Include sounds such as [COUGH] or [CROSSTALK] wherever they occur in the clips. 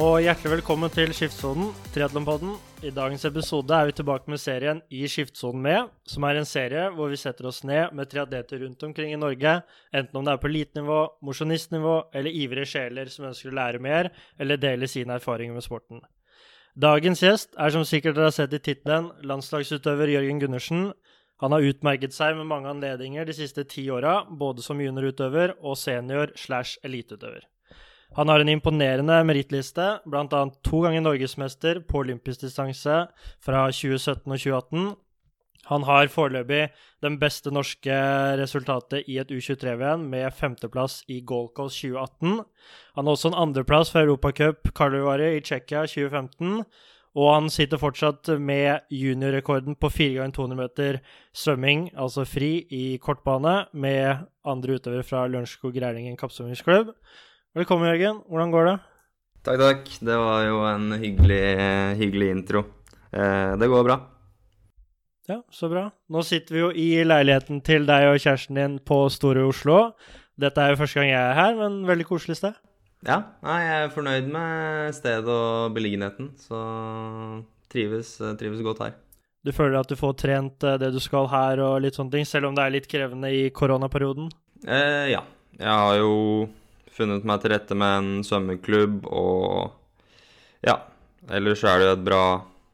og hjertelig velkommen til Skiftsonen, triatlonpodden. I dagens episode er vi tilbake med serien I skiftsonen med, som er en serie hvor vi setter oss ned med triadeter rundt omkring i Norge, enten om det er på elitenivå, mosjonistnivå eller ivrige sjeler som ønsker å lære mer eller dele sine erfaringer med sporten. Dagens gjest er som sikkert dere har sett i tittelen, landslagsutøver Jørgen Gundersen. Han har utmerket seg med mange anledninger de siste ti åra, både som juniorutøver og senior slash eliteutøver. Han har en imponerende merittliste, bl.a. to ganger norgesmester på olympisk distanse fra 2017 og 2018. Han har foreløpig den beste norske resultatet i et U23-VM med femteplass i Gold Coast 2018. Han har også en andreplass fra Europacup Karlovare i Tsjekkia 2015. Og han sitter fortsatt med juniorrekorden på 4 ganger 200 meter svømming, altså fri, i kortbane, med andre utøvere fra Lørenskog Greilingen kappsvømmingsklubb. Velkommen, Jørgen. Hvordan går det? Takk, takk. Det var jo en hyggelig, hyggelig intro. Eh, det går bra. Ja, så bra. Nå sitter vi jo i leiligheten til deg og kjæresten din på Store Oslo. Dette er jo første gang jeg er her, men veldig koselig sted. Ja, nei, jeg er fornøyd med stedet og beliggenheten, så trives, trives godt her. Du føler at du får trent eh, det du skal her og litt sånne ting, selv om det er litt krevende i koronaperioden? Eh, ja. Jeg har jo funnet meg til rette med en svømmeklubb og Ja. Ellers er det jo et bra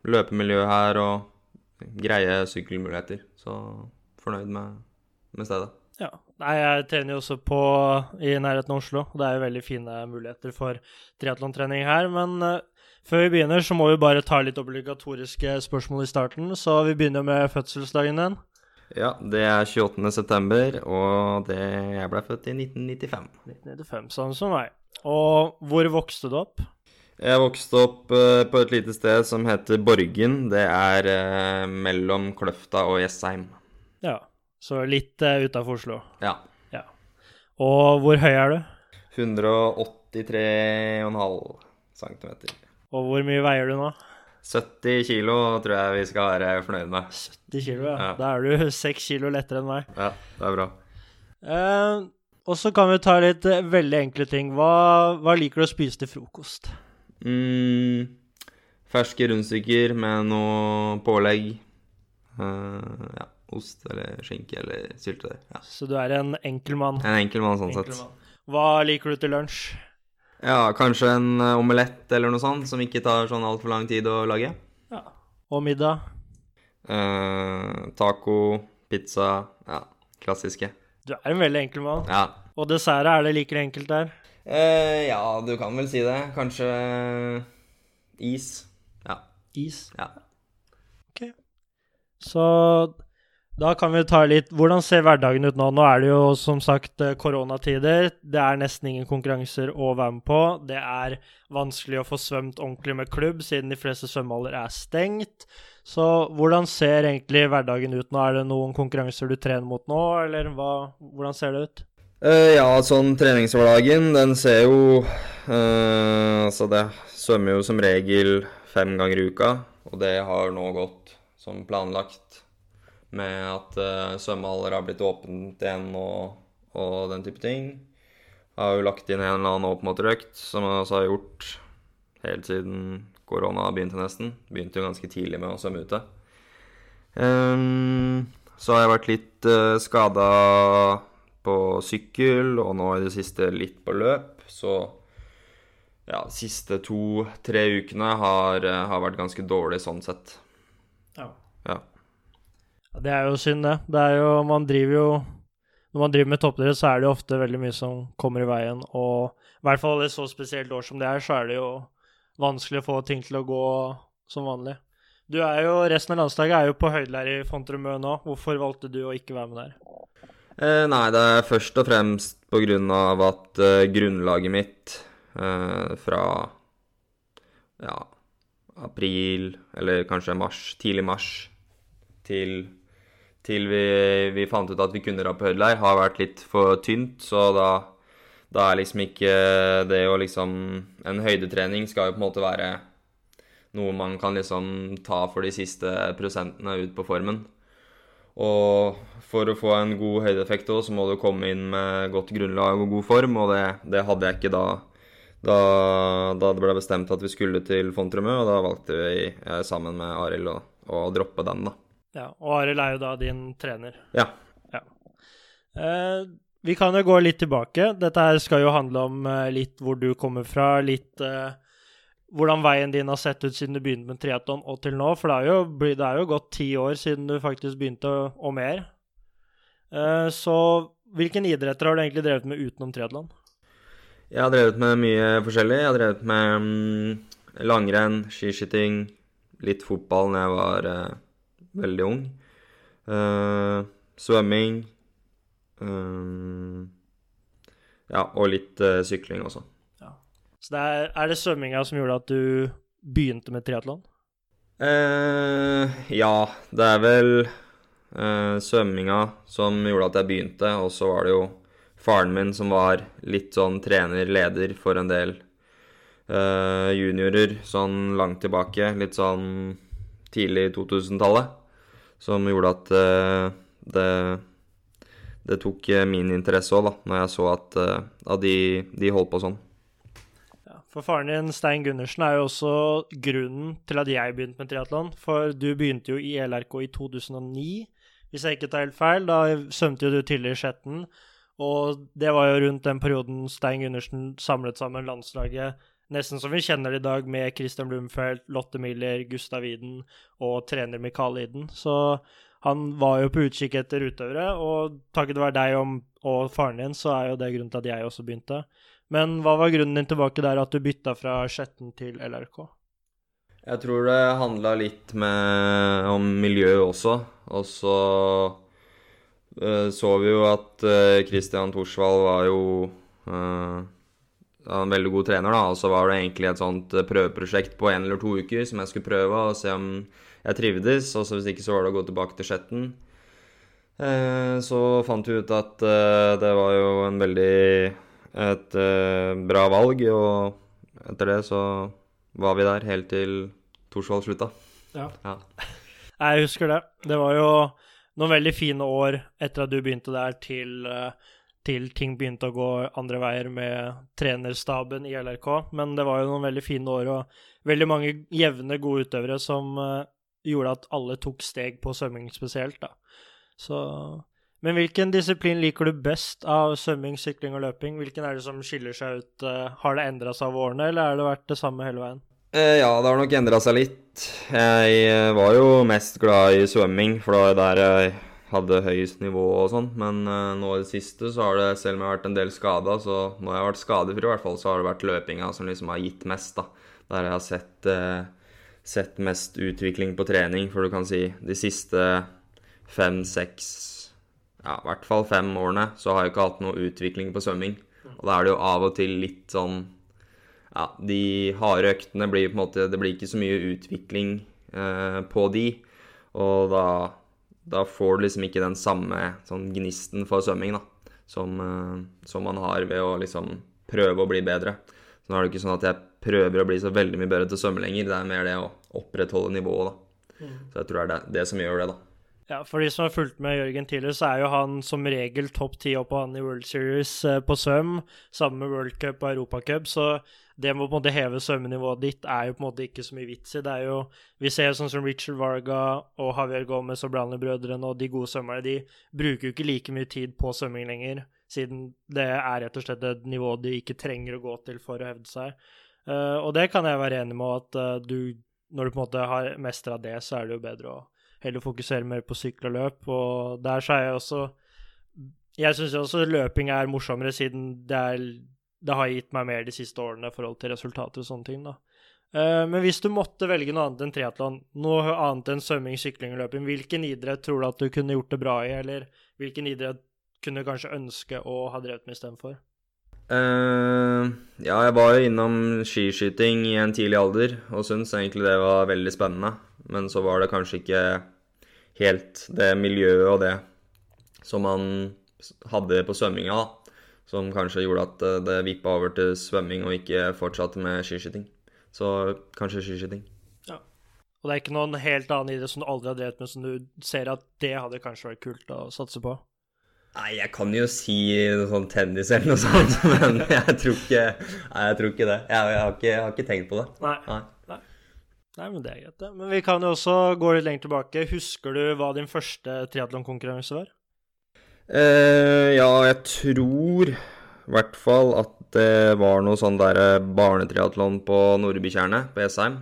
løpemiljø her og greie sykkelmuligheter. Så fornøyd med, med stedet. Ja. Nei, jeg trener jo også på i nærheten av Oslo. Det er jo veldig fine muligheter for triatlontrening her. Men uh, før vi begynner, så må vi bare ta litt obligatoriske spørsmål i starten. Så vi begynner med fødselsdagen din. Ja, det er 28. september, og det, jeg ble født i 1995. 1995, Sånn som meg. Og hvor vokste du opp? Jeg vokste opp uh, på et lite sted som heter Borgen. Det er uh, mellom Kløfta og Jessheim. Ja, så litt uh, utafor Oslo. Ja. ja. Og hvor høy er du? 183,5 cm. Og hvor mye veier du nå? 70 kilo tror jeg vi skal være fornøyd med. 70 kilo, ja. ja. Da er du [LAUGHS] 6 kilo lettere enn meg. Ja, det er bra. Uh, og så kan vi ta litt uh, veldig enkle ting. Hva, hva, liker du å spise til frokost? Mm, ferske rundstykker med noe pålegg. Uh, ja, ost eller skinke eller syltetøy. Ja. Så du er en enkel mann? En enkel mann, sånn enkel sett. Mann. Hva liker du til lunsj? Ja, kanskje en uh, omelett eller noe sånt, som ikke tar sånn altfor lang tid å lage. Ja. Og middag? Eh, taco, pizza Ja, klassiske. Du er en veldig enkel mann. Ja. Og dessert, er det like enkelt der? Eh, ja, du kan vel si det. Kanskje is. Ja. Is? Ja. OK. Så da kan vi ta litt Hvordan ser hverdagen ut nå? Nå er det jo som sagt koronatider. Det er nesten ingen konkurranser å være med på. Det er vanskelig å få svømt ordentlig med klubb, siden de fleste svømmehaller er stengt. Så hvordan ser egentlig hverdagen ut nå? Er det noen konkurranser du trener mot nå, eller hva, hvordan ser det ut? Uh, ja, sånn treningshverdagen, den ser jo uh, Altså, det svømmer jo som regel fem ganger i uka, og det har nå gått som planlagt med at uh, svømmehaller har blitt åpent igjen og, og, den type ting. Har jo lagt inn en eller annen åpenmåterøkt, som jeg også har gjort helt siden korona begynte nesten. Begynte jo ganske tidlig med å svømme ute. Um, så har jeg vært litt uh, skada på sykkel, og nå i det siste litt på løp. Så ja, de siste to-tre ukene har, uh, har vært ganske dårlig sånn sett. Det er jo synd, det. Det er jo Man driver jo Når man driver med toppidrett, så er det jo ofte veldig mye som kommer i veien. Og i hvert fall et så spesielt år som det er, så er det jo vanskelig å få ting til å gå som vanlig. Du er jo, Resten av landslaget er jo på høydelære i Fontremø nå. Hvorfor valgte du å ikke være med der? Eh, nei, det er først og fremst på grunn av at eh, grunnlaget mitt eh, fra ja, april, eller kanskje mars, tidlig mars, til til vi, vi, fant ut at vi kunne dra på høydeleir, har vært litt for tynt. Så da, da, er liksom ikke det å liksom En høydetrening skal jo på en måte være noe man kan liksom ta for de siste prosentene ut på formen. Og for å få en god høydeeffekt òg, så må du komme inn med godt grunnlag og god form, og det, det hadde jeg ikke da da, da det ble bestemt at vi skulle til Fontremø, og da valgte vi eh, sammen med Arild å, å droppe den, da. Ja, Og Arild er jo da din trener. Ja. ja. Eh, vi kan jo gå litt tilbake. Dette her skal jo handle om eh, litt hvor du kommer fra, litt eh, hvordan veien din har sett ut siden du begynte med triatlon og til nå. For det er, jo, det er jo gått ti år siden du faktisk begynte, og mer. Eh, så hvilken idretter har du egentlig drevet med utenom triatlon? Jeg har drevet med mye forskjellig. Jeg har drevet med mm, langrenn, skiskyting, litt fotball når jeg var eh, veldig ung. Uh, svømming. Uh, ja, og litt uh, sykling også. Ja. Så det er, er, det svømminga som gjorde at du begynte med triatlon? ja, det er vel svømminga som gjorde at jeg begynte, og så var det jo faren min som var litt sånn trener-leder for en del juniorer sånn langt tilbake, litt sånn tidlig 2000-tallet som gjorde at uh, det, det tok eh, min interesse òg, da, når jeg så at, uh, at de, de, holdt på sånn. Ja, for faren din, Stein Gundersen, er jo også grunnen til at jeg begynte med triatlon. For du begynte jo i LRK i 2009, hvis jeg ikke tar helt feil. Da svømte jo du tidligere i Skjetten. Og det var jo rundt den perioden Stein Gundersen samlet sammen landslaget nesten som vi kjenner det i dag, med Christian Blumfeldt, Lotte Miller, Gustav Iden og trener Mikael Iden. Så han var jo på utkikk etter utøvere, og takket være deg og, og faren din, så er jo det grunnen til at jeg også begynte. Men hva var grunnen din tilbake der, at du bytta fra Skjetten til LRK? Jeg tror det handla litt med, om miljøet også. Og så uh, så vi jo at uh, Christian Thorsvald var jo uh, en veldig god trener, da. Og så var det egentlig et sånt eh, prøveprosjekt på en eller to uker som jeg skulle prøve og se om jeg trivdes. Og så hvis ikke, så var det å gå tilbake til Skjetten. Eh, så fant vi ut at eh, det var jo en veldig et bra valg, og etter det så var vi der helt til Torsvoll slutta. Ja. ja. [LAUGHS] Jeg husker det. Det var jo noen veldig fine år etter at du begynte der, til til ting begynte å gå andre veier med trenerstaben i LRK. Men det var jo noen veldig fine år og veldig mange jevne, gode utøvere som uh, gjorde at alle tok steg på svømming spesielt, da. Så Men hvilken disiplin liker du best av svømming, sykling og løping? Hvilken er det som skiller seg ut? Uh, har det endra seg over årene, eller har det vært det samme hele veien? Eh, ja, det har nok endra seg litt. Jeg var jo mest glad i svømming, for det var der jeg hadde høyest nivå og sånn. Men uh, nå i det siste så har det, selv om jeg har vært en del skada, så jeg har vært skadefri i hvert fall, så har det vært løpinga som liksom har gitt mest, da. Der jeg har sett, uh, sett mest utvikling på trening, for du kan si de siste fem, seks Ja, i hvert fall fem årene så har jeg ikke hatt noe utvikling på svømming. Og da er det jo av og til litt sånn Ja, de harde øktene blir på en måte Det blir ikke så mye utvikling eh, på de, og da da får du liksom ikke den samme sånn gnisten for svømming da, som, uh, som, man har ved å liksom prøve å bli bedre. Så nå er det ikke sånn at jeg prøver å bli så veldig mye bedre til å svømme lenger. Det er mer det å opprettholde nivået, da. Mm. Så jeg tror det er det, det som gjør det, da. Ja, for de som har fulgt med Jørgen tidligere, så er jo han som regel topp ti oppå han i World Series eh, på svøm, sammen med World Cup og Europacup. Så det med å på en måte heve svømmenivået ditt er jo på en måte ikke så mye vits i. Det er jo, Vi ser sånn som Richard Varga og Javier Gomez og Brownlee-brødrene og de gode svømmerne, de bruker jo ikke like mye tid på svømming lenger, siden det er rett og slett et nivå de ikke trenger å gå til for å hevde seg. Uh, og det kan jeg være enig med at uh, du, når du på en måte har mestra det, så er det jo bedre å heller fokusere mer på sykkel og løp. Og der så er jeg også Jeg syns også løping er morsommere, siden det er det har gitt meg mer de siste årene i forhold til resultater og sånne ting. da. Uh, men hvis du måtte velge noe annet enn triatlon, noe annet enn svømming, sykling og løping, hvilken idrett tror du at du kunne gjort det bra i, eller hvilken idrett kunne du kanskje ønske å ha drevet med istedenfor? Uh, ja, jeg var jo innom skiskyting i en tidlig alder og syntes egentlig det var veldig spennende. Men så var det kanskje ikke helt det miljøet og det som man hadde på svømminga, da som kanskje gjorde at eh, det vippa over til svømming og ikke fortsatte med skiskyting. Så kanskje skiskyting. Ja. Og det er ikke noen helt annen idrett som du aldri har drevet med, som du ser at det hadde kanskje vært kult å satse på? Nei, jeg kan jo si noe sånn tennis eller noe sånt, [LAUGHS] men jeg tror ikke, nei, jeg tror ikke det. Jeg, jeg, har ikke, jeg, har ikke, tenkt på det. Nei. Nei. Nei. Nei, men det er greit, det. Men vi kan jo også gå litt lenger tilbake. Husker du hva din første triatlonkonkurranse var? Eh, ja, jeg tror i hvert fall at det var noe sånn der barnetriatlon på Nordbytjernet på Esheim.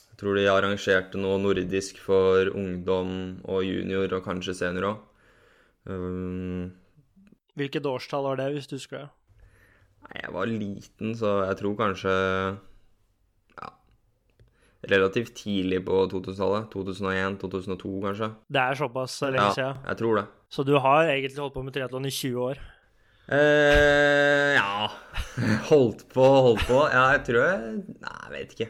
Jeg tror de arrangerte noe nordisk for ungdom og junior og kanskje senior òg. Um, Hvilket årstall var det, hvis du husker det? nei, jeg var liten, så jeg tror kanskje relativt tidlig på 2000-tallet. 2001, 2002 kanskje. Det er såpass lenge Ja, siden. jeg tror det. Så du har egentlig holdt på med triatlon i 20 år? Eh, ja [LAUGHS] Holdt på, holdt på. Ja, jeg tror jeg Nei, jeg vet ikke.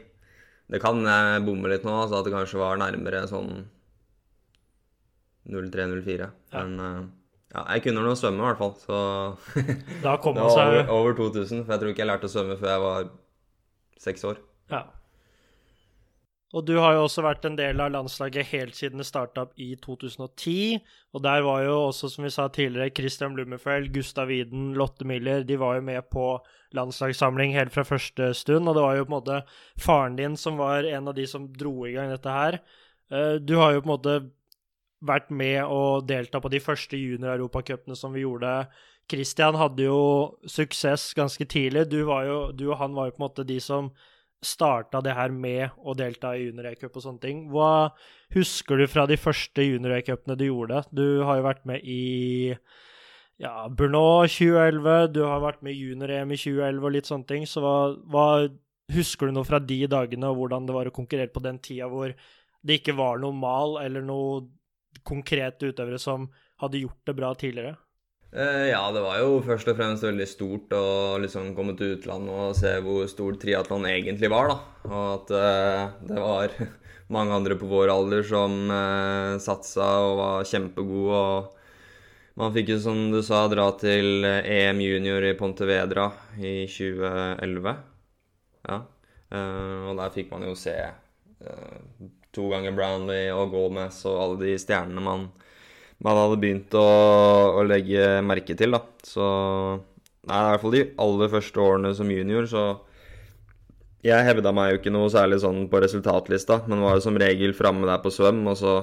Det kan jeg bomme litt nå, altså at det kanskje var nærmere sånn 03-04. Ja. Men eh, ja, jeg kunne nå svømme, i hvert fall. Så [LAUGHS] det var over, over 2000. For jeg tror ikke jeg lærte å svømme før jeg var seks år. Ja. Og du har jo også vært en del av landslaget helt siden det starta opp i 2010. Og der var jo også, som vi sa tidligere, Christian Blummerfeld, Gustav Widen, Lotte Miller De var jo med på landslagssamling helt fra første stund. Og det var jo på en måte faren din som var en av de som dro i gang dette her. Eh, Du har jo på en måte vært med og delta på de første junior-europacupene som vi gjorde. Christian hadde jo suksess ganske tidlig. Du, jo, du og han var jo på en måte de som starta det her med å delta i junior-cup og sånne ting. Hva husker du fra de første junior-cupene du gjorde? Du har jo vært med i ja, Brno 2011, du har vært med i junior-EM i 2011 og litt sånne ting. Så hva, hva husker du noe fra de dagene, og hvordan det var å konkurrere på den tida hvor det ikke var noe mal eller noe konkrete utøvere som hadde gjort det bra tidligere? Eh, ja, det var jo først og fremst veldig stort å liksom komme til utlandet og se hvor stor triatlon egentlig var, da. Og at eh, det var [LAUGHS] mange andre på vår alder som eh, satsa og var kjempegode. Og man fikk jo, som du sa, dra til EM junior i Pontevedra i 2011. Ja. Og der fikk man jo se to ganger Brownlee og Gomez og alle de stjernene man man hadde begynt å, å legge merke til, da. Så Nei, i hvert fall de aller første årene som junior, så Jeg hevda meg jo ikke noe særlig sånn på resultatlista, men var jo som regel framme der på svøm, og så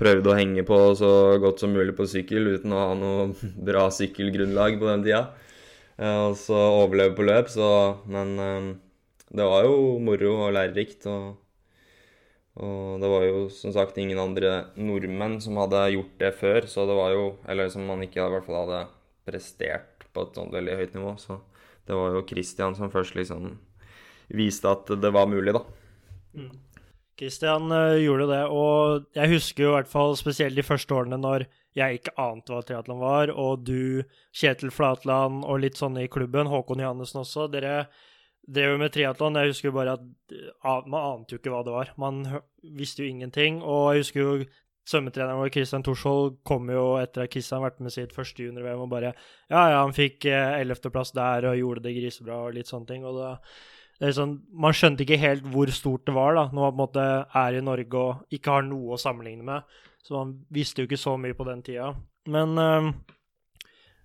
prøvde å henge på så godt som mulig på sykkel uten å ha noe [LAUGHS] bra sykkelgrunnlag på den tida. Eh, Og så overleve på løp, så Men eh, det var jo moro og lærerikt. og og det var jo som sagt ingen andre nordmenn som hadde gjort det før, så det var jo Eller som man ikke i hvert fall hadde prestert på et sånt veldig høyt nivå. Så det var jo Christian som først liksom viste at det var mulig, da. Christian eh, gjorde det, og jeg husker jo i hvert fall spesielt de første årene når jeg ikke ante hva triatlon var, og du, Kjetil Flatland og litt sånne i klubben, Håkon Johannessen også, dere drev med triatlon. Jeg husker bare at ah, man ante jo ikke hva det var. Man visste jo ingenting, og jeg husker jo svømmetreneren vår, Christian Thorsvold, kom jo etter at Christian har vært med sitt første junior-VM og bare Ja, ja, han fikk ellevteplass der og gjorde det grisebra og litt sånne ting. og det, det er sånn, Man skjønte ikke helt hvor stort det var da, når man på en måte er i Norge og ikke har noe å sammenligne med. Så man visste jo ikke så mye på den tida. Men øh,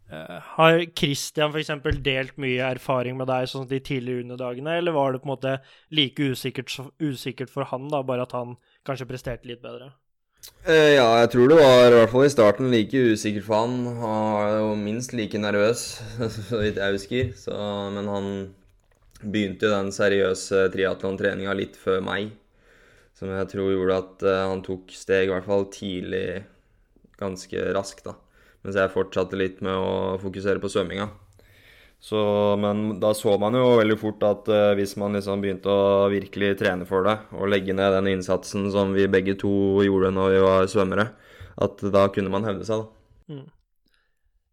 har Christian f.eks. delt mye erfaring med deg sånn de tidligere underdagene, eller var det på en måte like usikkert, usikkert for han, da, bare at han kanskje presterte litt bedre? Eh, ja, jeg tror det var i hvert fall i starten like usikkert for han. Han var jo minst like nervøs, [LAUGHS] så vidt jeg husker. Så, men han begynte jo den seriøse triatlontreninga litt før meg. Som jeg tror gjorde at eh, han tok steg, i hvert fall tidlig, ganske raskt, da. Mens jeg fortsatte litt med å fokusere på svømminga. Så, men da så man jo veldig fort at uh, hvis man liksom begynte å virkelig trene for det, og legge ned den innsatsen som vi begge to gjorde når vi var svømmere, at da kunne man hevde seg, da.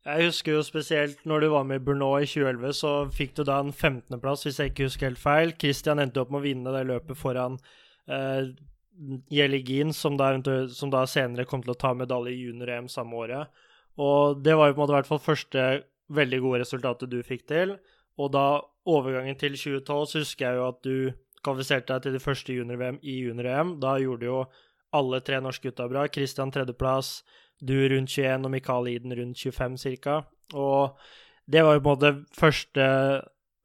Jeg husker jo spesielt når du var med i Brno i 2011, så fikk du da en 15.-plass, hvis jeg ikke husker helt feil. Christian endte opp med å vinne det løpet foran uh, Jeligin, som da, som da senere kom til å ta medalje i junior-EM samme året. Og det var jo på en måte i hvert fall første veldig gode resultatet du fikk til. Og da overgangen til 2012, så husker jeg jo at du kvalifiserte deg til det første junior-VM i junior-EM. Da gjorde jo alle tre norske gutta bra. Christian tredjeplass, Du rundt 21 og Mikael Iden rundt 25 ca. Og det var jo på en måte første,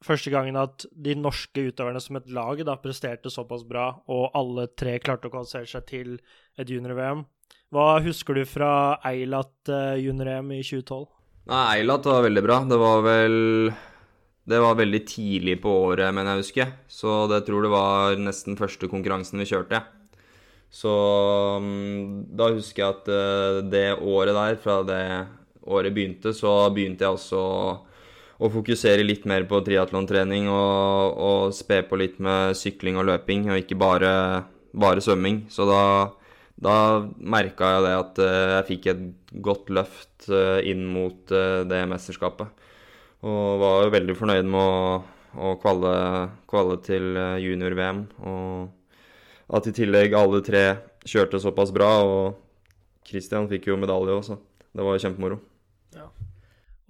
første gangen at de norske utøverne som et lag da presterte såpass bra, og alle tre klarte å kvalifisere seg til et junior-VM. Hva husker du fra Eilat uh, junior-EM i 2012? Nei, Eilat var veldig bra. Det var vel Det var veldig tidlig på året, mener jeg husker. Så det tror det var nesten første konkurransen vi kjørte. Så um, da husker jeg at uh, det året der, fra det året begynte, så begynte jeg også å, å fokusere litt mer på triatlontrening og, og spe på litt med sykling og løping, og ikke bare, bare svømming. Så da da merka jeg det at uh, jeg fikk et godt løft uh, inn mot uh, det mesterskapet. Og var jo veldig fornøyd med å, å kvalle, kvalle til junior-VM. Og at i tillegg alle tre kjørte såpass bra. Og Christian fikk jo medalje også. Det var jo kjempemoro. Ja.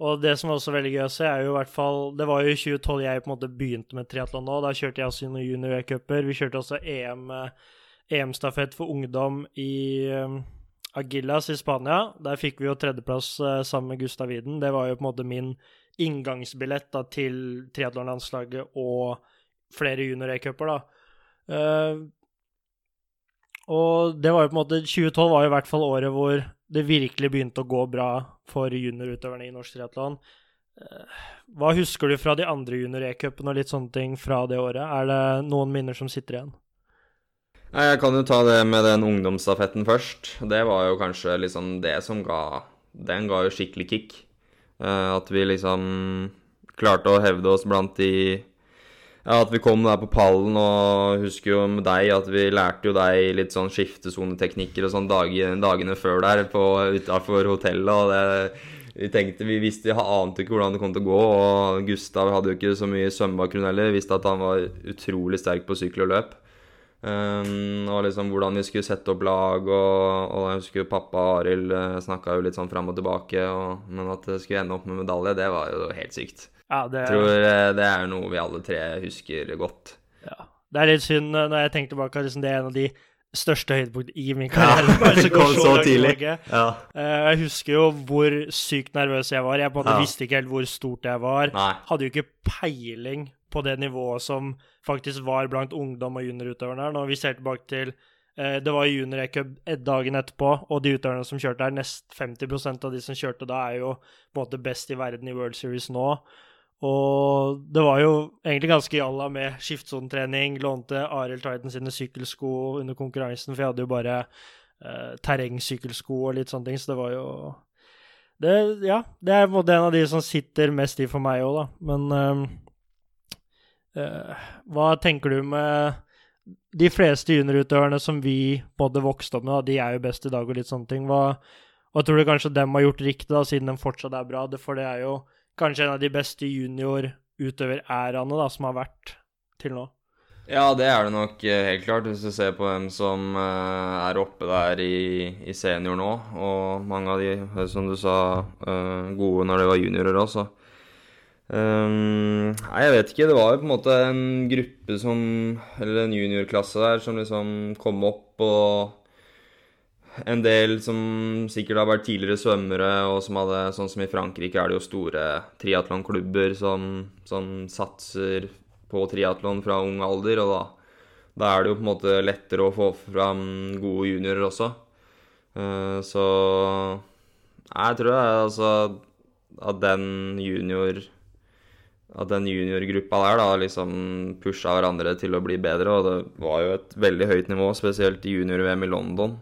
Og det som var også veldig gøy å se, er jo i hvert fall Det var jo i 2012 jeg på en måte begynte med triatlon nå. Da kjørte jeg også noen junior-cuper. Vi kjørte også EM. Uh, EM-stafett for ungdom i Aguilas Agillas i Spania. Der fikk vi jo tredjeplass uh, sammen med Gustav Widen. Det var jo på en måte min inngangsbillett da, til triatlonlandslaget og flere junior-e-cuper, da. Uh, og det var jo på en måte 2012 var jo i hvert fall året hvor det virkelig begynte å gå bra for juniorutøverne i norsk triatlon. Uh, hva husker du fra de andre junior-e-cupene og litt sånne ting fra det året? Er det noen minner som sitter igjen? Jeg kan jo ta det med den ungdomsstafetten først. Det var jo kanskje liksom det som ga Den ga jo skikkelig kick. Eh, at vi liksom klarte å hevde oss blant de ja, At vi kom der på pallen, og husker jo med deg at vi lærte jo deg litt sånn skiftesoneteknikker og sånn dagen, dagene før der utafor hotellet. og det vi tenkte, vi visste, jeg ante ikke hvordan det kom til å gå. og Gustav hadde jo ikke så mye svømmebakgrunn heller. Visste at han var utrolig sterk på sykkel og løp. Um, og liksom hvordan vi skulle sette opp lag, og, og jeg husker pappa og Arild eh, snakka jo litt sånn fram og tilbake, og, men at det skulle ende opp med medalje, det var jo helt sykt. Ja, det... Jeg tror uh, det er noe vi alle tre husker godt. Ja. Det er litt synd uh, når jeg tenker tilbake, liksom, det er en av de største høydepunkt i min [LAUGHS] karriere. Ja, det kom så, så tidlig. Ja. jeg husker jo hvor sykt nervøs jeg var. Jeg på en måte ja. visste ikke helt hvor stort jeg var. Nei. Hadde jo ikke peiling på det nivået som faktisk var blant ungdom og juniorutøverne her. Når vi ser tilbake til eh, Det var junior-cup dagen etterpå, og de utøverne som kjørte her, nest 50% av de som kjørte da, er jo på en måte best i verden i World Series nå. Og det var jo egentlig ganske jalla med skiftsonetrening. Lånte Arild Tiden sine sykkelsko under konkurransen, for jeg hadde jo bare eh, terrengsykkelsko og litt sånne ting, så det var jo det, Ja, det er en av de som sitter mest i for meg òg, da. Men Uh, hva tenker du med de fleste juniorutøverne som vi både vokste opp med, de er jo best i dag og litt sånne ting. Hva, hva tror du kanskje dem har gjort riktig, da, siden de fortsatt er bra? For det er jo kanskje en av de beste juniorutøveræraene som har vært til nå. Ja, det er det nok eh, helt klart, hvis du ser på hvem som uh, er oppe der i, i, senior nå. Og mange av de, som du sa, gode når de var juniorer også. Um, nei, jeg vet ikke. Det var jo på en måte en gruppe som Eller en juniorklasse der som liksom kom opp, og en del som sikkert har vært tidligere svømmere, og som hadde Sånn som i Frankrike er det jo store triatlonklubber som, som satser på triatlon fra ung alder, og da, da, er det jo på en måte lettere å få fram gode juniorer også. Uh, så jeg tror jeg altså at den junior at den juniorgruppa der da liksom pusha hverandre til å bli bedre. Og det var jo et veldig høyt nivå, spesielt i junior-VM i London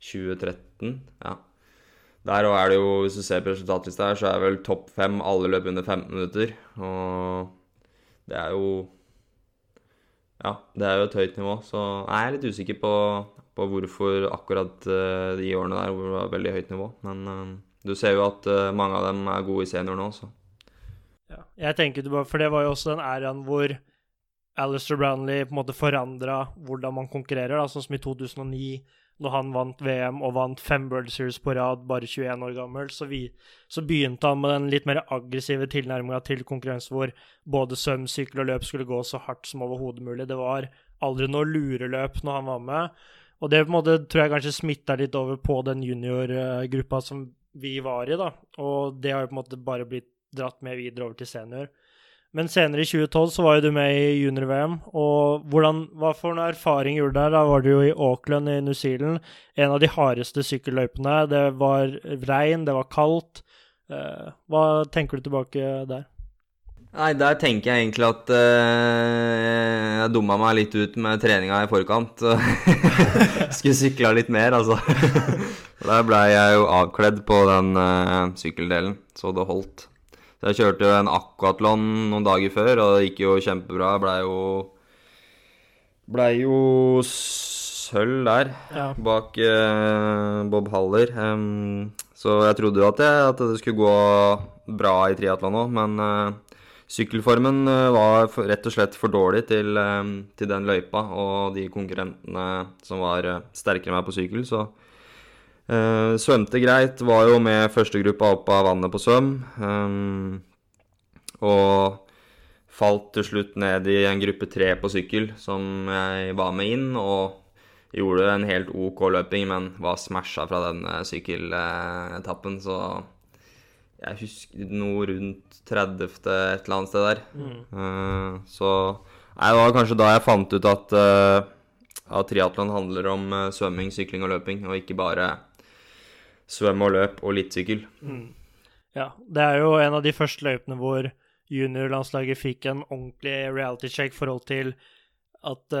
2013. ja. Der er det jo, hvis du ser på resultatlista her, så er vel topp fem alle løp under 15 minutter. Og det er jo Ja, det er jo et høyt nivå. Så jeg er litt usikker på, på hvorfor akkurat uh, de årene der hvor det var veldig høyt nivå. Men uh, du ser jo at uh, mange av dem er gode i senior nå, så. Ja. Jeg tenker det bare, For det var jo også den æraen hvor Alistair Brownlee på en måte forandra hvordan man konkurrerer. da, Sånn som i 2009, når han vant VM og vant fem World Series på rad, bare 21 år gammel, så, vi, så begynte han med den litt mer aggressive tilnærminga til konkurranse hvor både svøm, sykkel og løp skulle gå så hardt som overhodet mulig. Det var aldri noe lureløp når han var med. Og det på en måte tror jeg kanskje smitta litt over på den juniorgruppa som vi var i, da. Og det har jo på en måte bare blitt dratt med videre over til senior. Men senere i 2012 så var jo du med i junior-VM. og hvordan, Hva for noen erfaring gjorde du der? Da var du jo i Auckland i New Zealand. En av de hardeste sykkelløypene. Det var regn, det var kaldt. Uh, hva tenker du tilbake der? Nei, der tenker jeg egentlig at uh, jeg dumma meg litt ut med treninga i forkant. [LAUGHS] Skulle sykla litt mer, altså. [LAUGHS] der blei jeg jo avkledd på den uh, sykkeldelen, så det holdt. Så jeg kjørte jo en aquatlon noen dager før, og det gikk jo kjempebra. Blei jo Blei jo sølv der, ja. bak eh, Bob Haller. Um, så jeg trodde jo at, at det skulle gå bra i triatlon òg, men Sykkelformen var var rett og slett for dårlig til, eh, til, den løypa og de konkurrentene som var eh, sterkere enn meg på sykkel, så uh, svømte greit. Var jo med førstegruppa opp av vannet på svøm. Um, og falt til slutt ned i en gruppe tre på sykkel, som jeg var med inn. og gjorde en helt OK løping, men var smasha fra den sykkeletappen, så jeg husker noe rundt 30. et eller annet sted der. Mm. Uh, så nei, det var kanskje da jeg fant ut at, uh, at triatlon handler om uh, svømming, sykling og løping, og ikke bare svøm og løp og litt sykkel. Mm. Ja, det er jo en av de første løypene hvor juniorlandslaget fikk en ordentlig reality check i forhold til at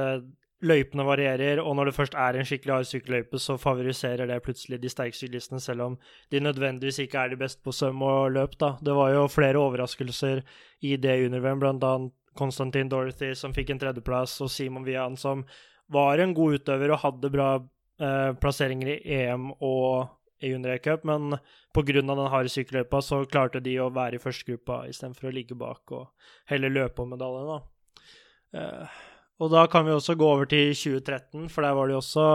løypene varierer, og når det først er en skikkelig hard sykkelløype, så favoriserer det plutselig de sterke syklistene, selv om de nødvendigvis ikke er de beste på svøm og løp. da. Det var jo flere overraskelser i det junior-VM, annet Konstantin Dorothy, som fikk en tredjeplass, og Simon Vian, som var en god utøver og hadde bra eh, plasseringer i EM og i junior-cup, men pga. den harde sykkelløypa så klarte de å være i førstegruppa istedenfor å ligge bak og heller løpe om medaljene. Eh, og da kan vi også gå over til 2013, for der var det jo også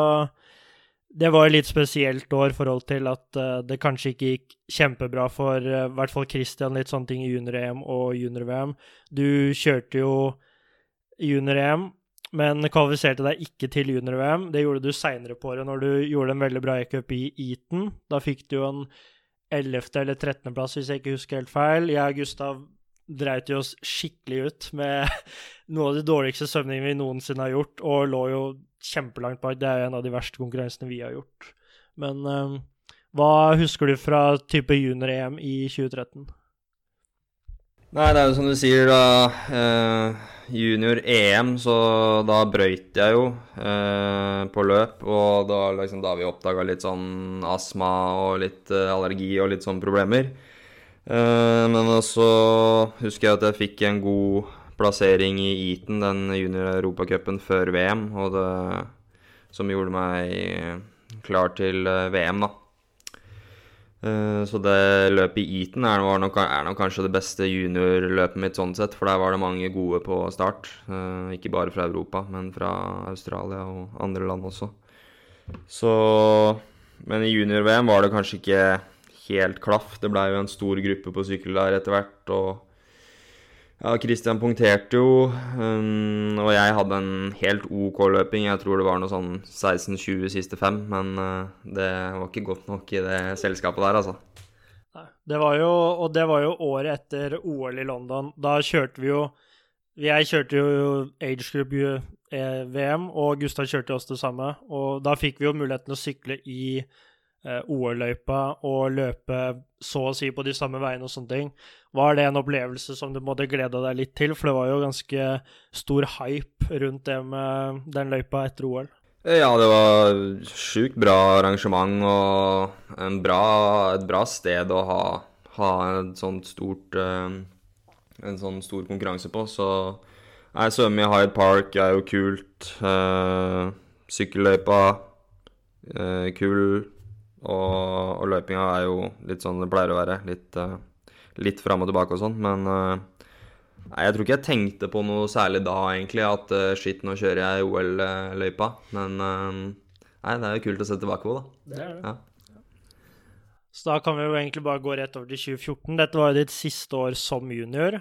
Det var et litt spesielt år i forhold til at uh, det kanskje ikke gikk kjempebra for uh, i hvert fall Christian, litt sånne ting i junior-EM og junior-VM. Du kjørte jo junior-EM, men kvalifiserte deg ikke til junior-VM. Det gjorde du seinere på året, når du gjorde en veldig bra e-cup i Eton. Da fikk du jo en 11. eller 13. plass, hvis jeg ikke husker helt feil. Jeg og Gustav dreit jo oss skikkelig ut med [LAUGHS] noe av de dårligste svømningene vi noensinne har gjort, og lå jo kjempelangt bak. Det er jo en av de verste konkurransene vi har gjort. Men um, hva husker du fra type junior-EM i 2013? Nei, det er jo som du sier, da. Eh, Junior-EM, så da brøyt jeg jo eh, på løp. Og da, liksom, da vi oppdaga litt sånn astma og litt eh, allergi og litt sånne problemer. Eh, men så husker jeg at jeg fikk en god plassering i Eton, den junior-europacupen før VM, og det, som gjorde meg klar til eh, VM, da. Eh, så det løpet i Eton er, nok, er nok kanskje det beste juniorløpet mitt sånn sett, for der var det mange gode på start. Ikke bare fra Europa, men fra Australia og andre land også. Så Men i junior-VM var det kanskje ikke helt klaff. Det blei jo en stor gruppe på sykkel der etter hvert. Og ja, Christian punkterte jo, um, og jeg hadde en helt OK løping. Jeg tror det var noe sånn 16-20 siste fem, men uh, det var ikke godt nok i det selskapet der, altså. Det var jo, og det var jo året etter OL i London. Da kjørte vi jo Jeg kjørte jo age group VM, og Gustav kjørte oss det samme. Og da fikk vi jo muligheten å sykle i eh, OL-løypa og løpe så å si på de samme veiene og sånne ting. Var det en opplevelse som du måtte glede deg litt til? For det var jo ganske stor hype rundt det med den løypa etter OL. Ja, det var sjukt bra arrangement og bra, et bra sted å ha, ha et sånt stort, eh, en sånn stor konkurranse på. Så jeg svømmer i Hyde Park er jo kult. Eh, sykkelløypa eh, kul. Og, og, løpinga er jo litt sånn det pleier å være. Litt, uh, litt fram og tilbake og sånn. Men uh, nei, jeg tror ikke jeg tenkte på noe særlig da, egentlig. At uh, shit, nå kjører jeg OL-løypa. Men nei, det er jo kult å se tilbake på, da. Det er det. Ja. Så da kan vi jo egentlig bare gå rett over til 2014. Dette var jo ditt siste år som junior.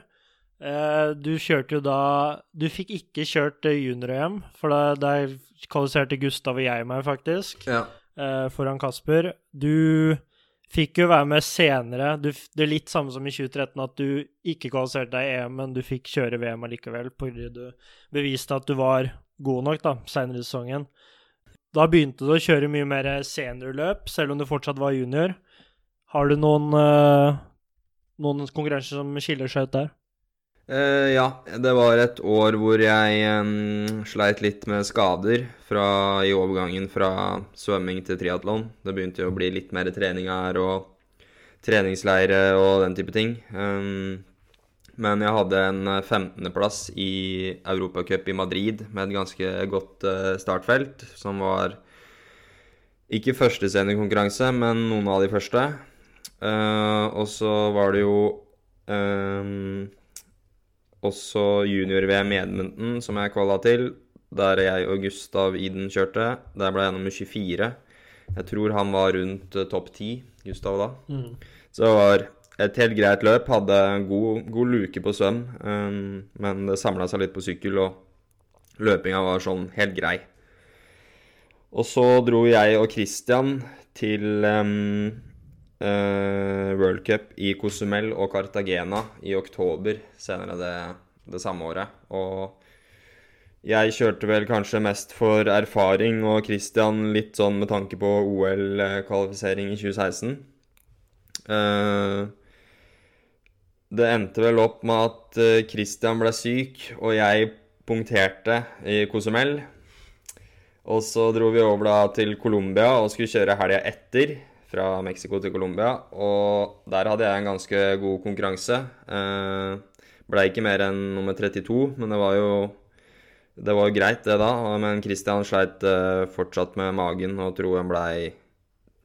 Eh, du kjørte jo da Du fikk ikke kjørt junior-EM, for da, der kvalifiserte Gustav og jeg meg, faktisk, Ja. Eh, foran Kasper. Du fikk jo være med senere. Du, det er litt samme som i 2013, at du ikke kvalifiserte deg i EM, men du fikk kjøre VM allikevel, fordi du beviste at du var god nok da, senere i sesongen. Da begynte du å kjøre mye mer seniorløp, selv om du fortsatt var junior. Har du noen, eh, noen konkurranser som skiller seg ut der? Eh, ja, det var et år hvor jeg um, sleit litt med skader fra, i overgangen fra svømming til triatlon. Det begynte jo å bli litt mer trening her og treningsleire og den type ting. Um, men jeg hadde en eh, 15.-plass i Europacup i Madrid med et ganske godt uh, startfelt, som var ikke første seniorkonkurranse, men noen av de første. Uh, og så var det jo em, også junior-VM i Edmonton, som jeg kvala til, der jeg og Gustav Iden kjørte. Der ble jeg nummer 24. Jeg tror han var rundt eh, topp 10, Gustav da. Så det var et helt greit løp. Hadde en god, god luke på svøm, um, men det samla seg litt på sykkel, og løpinga var sånn helt grei. Og så dro jeg og Christian til um, eh, World Cup i Cozumel og Cartagena i oktober senere det, det samme året. Og jeg kjørte vel kanskje mest for erfaring, og Christian litt sånn med tanke på OL-kvalifisering i 2016. Uh, det endte vel opp med at eh, Christian ble syk, og jeg punkterte i Cozumel. Og så dro vi over da til Colombia og skulle kjøre helga etter. Fra Mexico til Colombia. Og der hadde jeg en ganske god konkurranse. Eh, ble ikke mer enn nummer 32, men det var jo det var greit, det da. Men Christian sleit eh, fortsatt med magen og tror han blei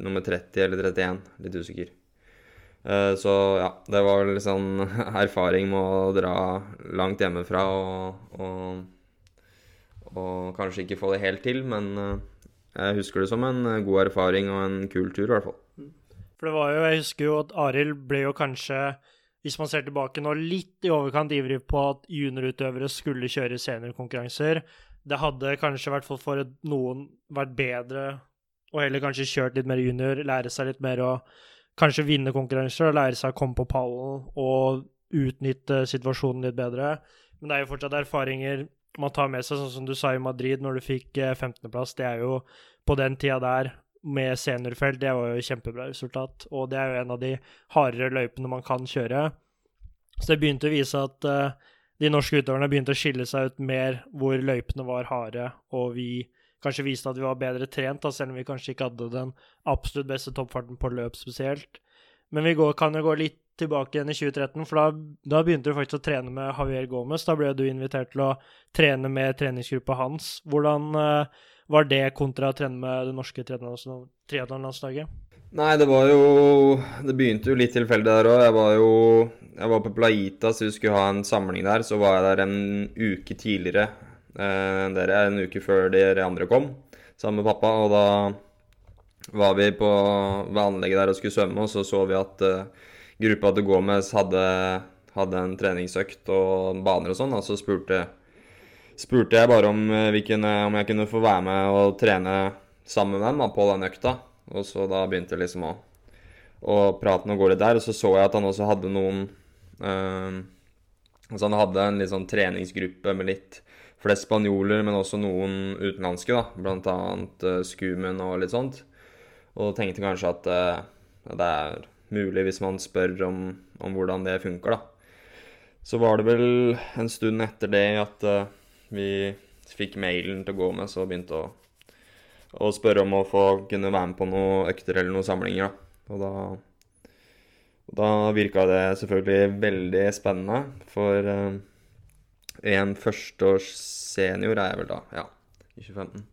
nummer 30 eller 31. Litt usikker. Eh, så ja, det var litt sånn [LAUGHS] erfaring med å dra langt hjemmefra og, og, og kanskje ikke få det helt til, men jeg husker det som en eh, god erfaring og en kul tur, i hvert fall. For det var jo, jeg husker jo at Arild ble jo kanskje, hvis man ser tilbake nå, litt i overkant ivrig på at juniorutøvere skulle kjøre seniorkonkurranser. Det hadde kanskje, i hvert fall for noen, vært bedre og heller kanskje kjørt litt mer junior, lære seg litt mer å kanskje vinne konkurranser og lære seg å komme på pallen og utnytte situasjonen litt bedre. Men det er jo fortsatt erfaringer man tar med seg, sånn som du sa i Madrid når du fikk eh, 15.-plass. Det er jo på den tida der med seniorfelt, det var jo kjempebra resultat. Og det er jo en av de hardere løypene man kan kjøre. Så det begynte å vise at uh, de norske utøverne begynte å skille seg ut mer hvor løypene var harde, og vi kanskje viste at vi var bedre trent, da, selv om vi kanskje ikke hadde den absolutt beste toppfarten på løp spesielt. Men vi går, kan jo gå litt tilbake igjen i 2013, for da, da begynte du faktisk å trene med Javier Gomez. Da ble du invitert til å trene med treningsgruppa hans. Hvordan uh, var det kontra å trene med det norske triatlonlandslaget? Nei, det var jo Det begynte jo litt tilfeldig der òg. Jeg var jo Jeg var på Plaita, så vi skulle ha en samling der. Så var jeg der en uke tidligere eh, dere. En uke før dere andre kom, sammen med pappa. Og da var vi på anlegget der og skulle svømme, og så så vi at uh, gruppa til Gomez hadde, hadde en treningsøkt og baner og sånn. Og så spurte, spurte jeg bare om, eh, kunne, om jeg kunne få være med og trene sammen med dem da, på den økta. Og så da begynte jeg liksom å, å prate og gå litt der. Og så så jeg at han også hadde noen uh, Altså han hadde en litt sånn treningsgruppe med litt flest spanjoler, men også noen utenlandske, da. Blant annet uh, Skumen og litt sånt. Og tenkte kanskje at uh, det er mulig hvis man spør om, om hvordan det funker, da. Så var det vel en stund etter det at uh, vi fikk mailen til å gå med, så begynte å å spørre om å få kunne være med på noen økter eller noen samlinger. Da. Og da, og da virka det selvfølgelig veldig spennende, for uh, en førsteårs senior er jeg vel da, ja, i 2015.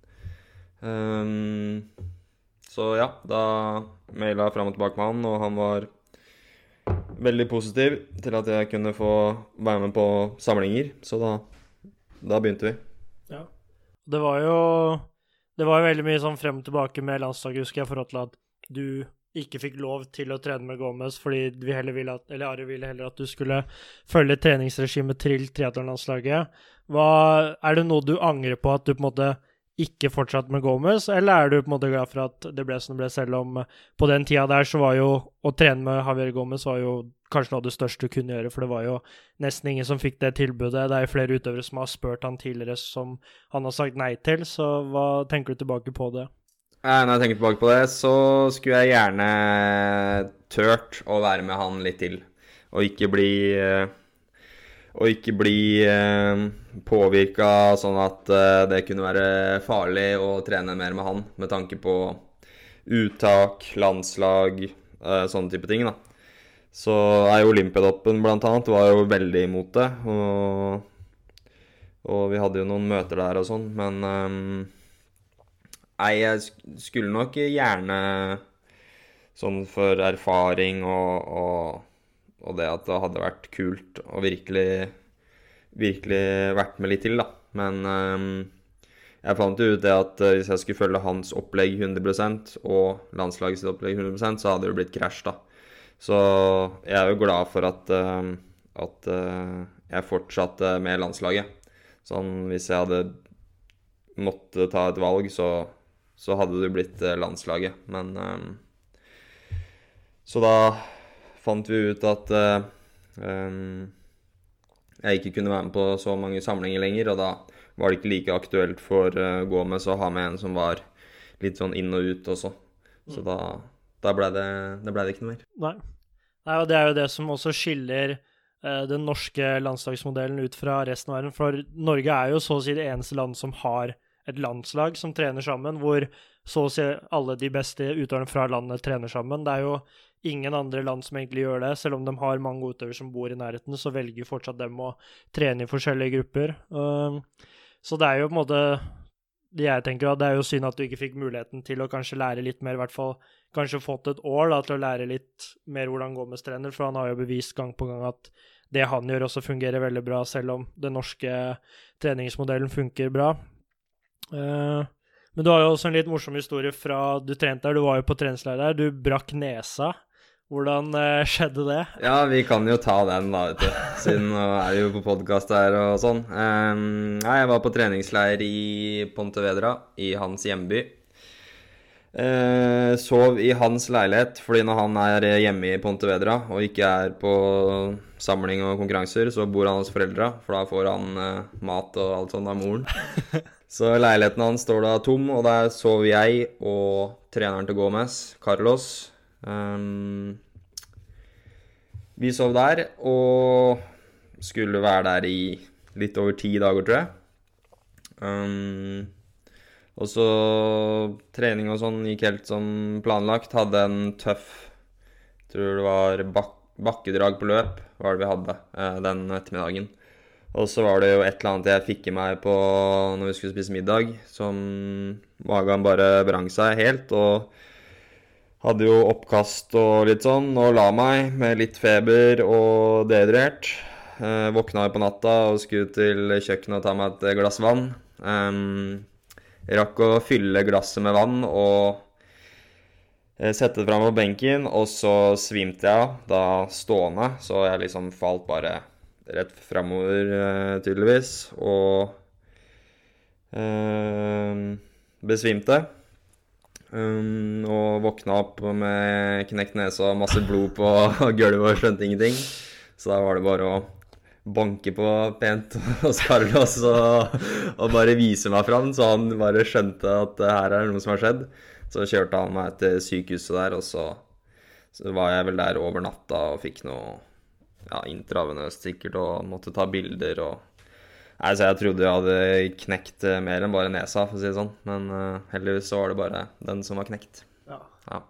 Ehm, så ja, da maila jeg fram og tilbake med han, og han var veldig positiv til at jeg kunne få være med på samlinger. Så da, da begynte vi. Ja. Det var jo Det var jo veldig mye sånn frem og tilbake med landslaget, husker jeg, i forhold til at du ikke fikk lov til å trene med Gomez fordi vi heller ville at, eller Ari ville heller at du skulle følge treningsregimet til triatlonlandslaget. Er det noe du angrer på at du på en måte ikke fortsatt med Gomez, eller er du på en måte glad for at det ble som det ble, selv om på den tida der så var jo å trene med Javier Gomez var jo kanskje noe av det største du kunne gjøre, for det var jo nesten ingen som fikk det tilbudet. Det er jo flere utøvere som har spurt han tidligere som han har sagt nei til, så hva tenker du tilbake på det? Når jeg tenker tilbake på det, så skulle jeg gjerne tørt å være med han litt til, og ikke bli og ikke bli eh, påvirka sånn at eh, det kunne være farlig å trene mer med han, med tanke på uttak, landslag, eh, sånne type ting. da. Så er jo Olympiadoppen annet var jo veldig imot det. Og, og, vi hadde jo noen møter der og sånn, men um, Nei, jeg skulle nok gjerne sånn for erfaring og, og og det at det hadde vært kult å virkelig, virkelig vært med litt til, da. Men um, jeg fant jo ut det at uh, hvis jeg skulle følge hans opplegg 100% og landslagets opplegg 100% så hadde det blitt krasj, da. Så jeg er jo glad for at, uh, at uh, jeg fortsatte med landslaget. Sånn hvis jeg hadde måttet ta et valg, så, så hadde det blitt landslaget. Men um, Så da fant vi ut at um, jeg ikke kunne være med på så mange samlinger lenger, og da var det ikke like aktuelt for uh, Gomez å ha med en som var litt sånn inn og ut også. Så da, da ble det, det, ble det ikke noe mer. Nei. Nei, og det er jo det som også skiller uh, den norske landslagsmodellen ut fra resten av verden. For Norge er jo så å si det eneste land som har et landslag som trener sammen, hvor så å si alle de beste utøverne fra landet trener sammen. Det er jo ingen andre land som egentlig gjør det. Selv om de har mange utøvere som bor i nærheten, så velger fortsatt dem å trene i forskjellige grupper. Uh, så det er jo på en måte jeg tenker at Det er jo synd at du ikke fikk muligheten til å kanskje lære litt mer, i hvert fall kanskje fått et år da, til å lære litt mer hvordan Gomez trener, for han har jo bevist gang på gang at det han gjør, også fungerer veldig bra, selv om den norske treningsmodellen funker bra. Uh, men du har jo også en litt morsom historie fra du trente der. Du var jo på treningsleir der. Du brakk nesa. Hvordan uh, skjedde det? Ja, vi kan jo ta den, da, vet du. Siden nå er vi jo på podkast her og sånn. Um, ja, jeg var på treningsleir i Pontevedra, i hans hjemby. Uh, sov i hans leilighet, fordi når han er hjemme i Pontevedra og ikke er på samling og konkurranser, så bor han hos foreldra, for da får han uh, mat og alt sånt av moren. [LAUGHS] så leiligheten hans står da tom, og der sov jeg og treneren til Gomez, Carlos. Um, vi sov der og skulle være der i litt over ti dager, tror jeg. Um, og så trening og sånn gikk helt som planlagt. Hadde en tøff Tror det var bak bakkedrag på løp, var det vi hadde uh, den ettermiddagen. Og så var det jo et eller annet jeg fikk i meg på når vi skulle spise middag, som magen bare brang seg helt. og hadde jo oppkast og litt sånn, og la meg med litt feber og dehydrert. Eh, våkna på natta og skulle til kjøkkenet og ta meg et glass vann. Um, rakk å fylle glasset med vann og eh, sette det fram på benken, og så svimte jeg da stående, så jeg liksom falt bare rett framover, eh, tydeligvis, og eh, besvimte. Um, og våkna opp med knekt nese og masse blod på [LAUGHS] gulvet og skjønte ingenting. Så da var det bare å banke på pent hos Carlos og, og bare vise meg fram, så han bare skjønte at her er det noe som har skjedd. Så kjørte han meg til sykehuset der, og så, så var jeg vel der over natta og fikk noe ja, intravenøst sikkert og måtte ta bilder og Nei, så Jeg trodde jeg hadde knekt eh, mer enn bare nesa, for å si det sånn. Men uh, heldigvis så var det bare den som var knekt. Ja. ja.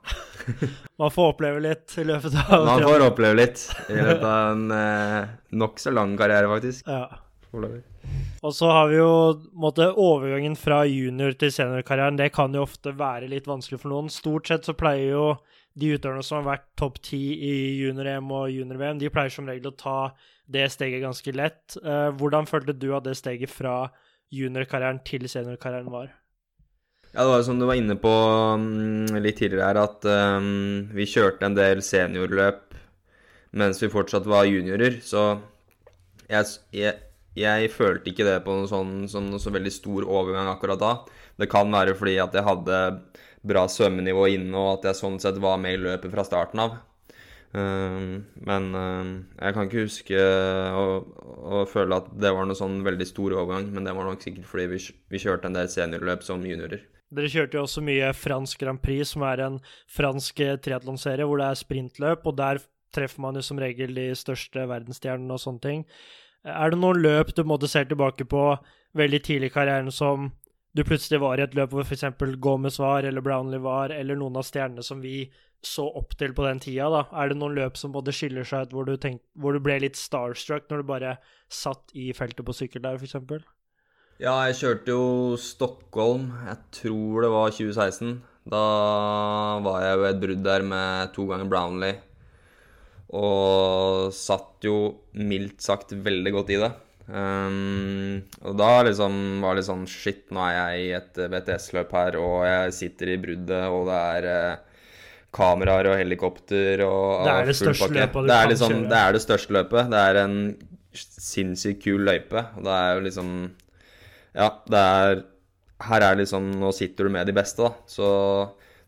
[LAUGHS] Man får oppleve litt i løpet av Man får oppleve litt i løpet av [LAUGHS] en uh, nokså lang karriere, faktisk. Ja. Og så har vi jo måtte, overgangen fra junior til seniorkarrieren. Det kan jo ofte være litt vanskelig for noen. Stort sett så pleier jo de utøverne som har vært topp ti i junior-EM og junior-VM, de pleier som regel å ta det steget ganske lett. Uh, hvordan følte du at det steget fra juniorkarrieren til seniorkarrieren var? Ja, det var jo som du var inne på mm, litt tidligere her, at um, vi kjørte en del seniorløp mens vi fortsatt var juniorer, så jeg, jeg, jeg følte ikke det på noen sånn, sånn så veldig stor overgang akkurat da. Det kan være fordi at jeg hadde bra svømmenivå inne, og at jeg sånn sett var med i løpet fra starten av. Um, men um, jeg kan ikke huske å, å, føle at det var noe sånn veldig stor overgang, men det var nok sikkert fordi vi, vi kjørte en del seniorløp som juniorer. Dere kjørte jo også mye fransk Grand Prix, som er en fransk triatlonserie hvor det er sprintløp, og der treffer man jo som regel de største verdensstjernene og sånne ting. Er det noen løp du måtte se tilbake på veldig tidlig i karrieren som du plutselig var i et løp hvor f.eks. Gomez var, eller Brownlee var, eller noen av stjernene som vi så opp til på den tida, da? Er det noen løp som både skiller seg ut, hvor hvor du ble litt starstruck når du bare satt i feltet på sykkel der, f.eks.? Ja, jeg kjørte jo Stockholm, jeg tror det var 2016. Da var jeg jo et brudd der med to ganger Brownlee. Og satt jo mildt sagt veldig godt i det. Um, og da liksom var det litt sånn Shit, nå er jeg i et VTS-løp her, og jeg sitter i bruddet, og det er uh, kameraer og helikopter og Det er det største løpet du det er, liksom, kjøre. det er det største løpet. Det er en sinnssykt kul løype. Og det er jo liksom Ja, det er Her er liksom Nå sitter du med de beste, da. Så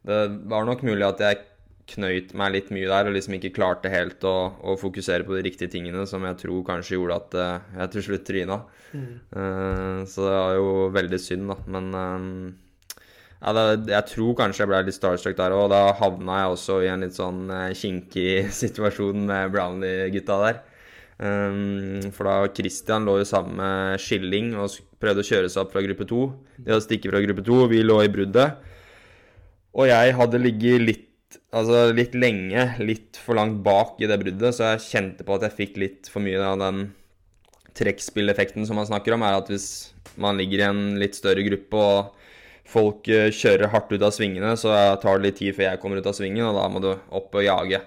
det var nok mulig at jeg knøyt meg litt mye der og liksom ikke klarte helt å, å, fokusere på de riktige tingene, som jeg tror kanskje gjorde at uh, jeg til slutt tryna. Mm. Uh, så det var jo veldig synd, da. Men um, ja, da, jeg tror kanskje jeg ble litt starstruck der òg. Da havna jeg også i en litt sånn uh, kinkig [LAUGHS] situasjon med Brownlee-gutta der. Um, for da Christian lå jo sammen med Skilling og prøvde å kjøre seg opp fra gruppe to. De hadde stikket fra gruppe to, vi lå i bruddet. Og jeg hadde ligget litt altså litt lenge, litt for langt bak i det bruddet, så jeg kjente på at jeg fikk litt for mye av den trekkspilleffekten som man snakker om, er at hvis man ligger i en litt større gruppe og folk eh, kjører hardt ut av svingene, så tar det litt tid før jeg kommer ut av svingen, og da må du opp og jage.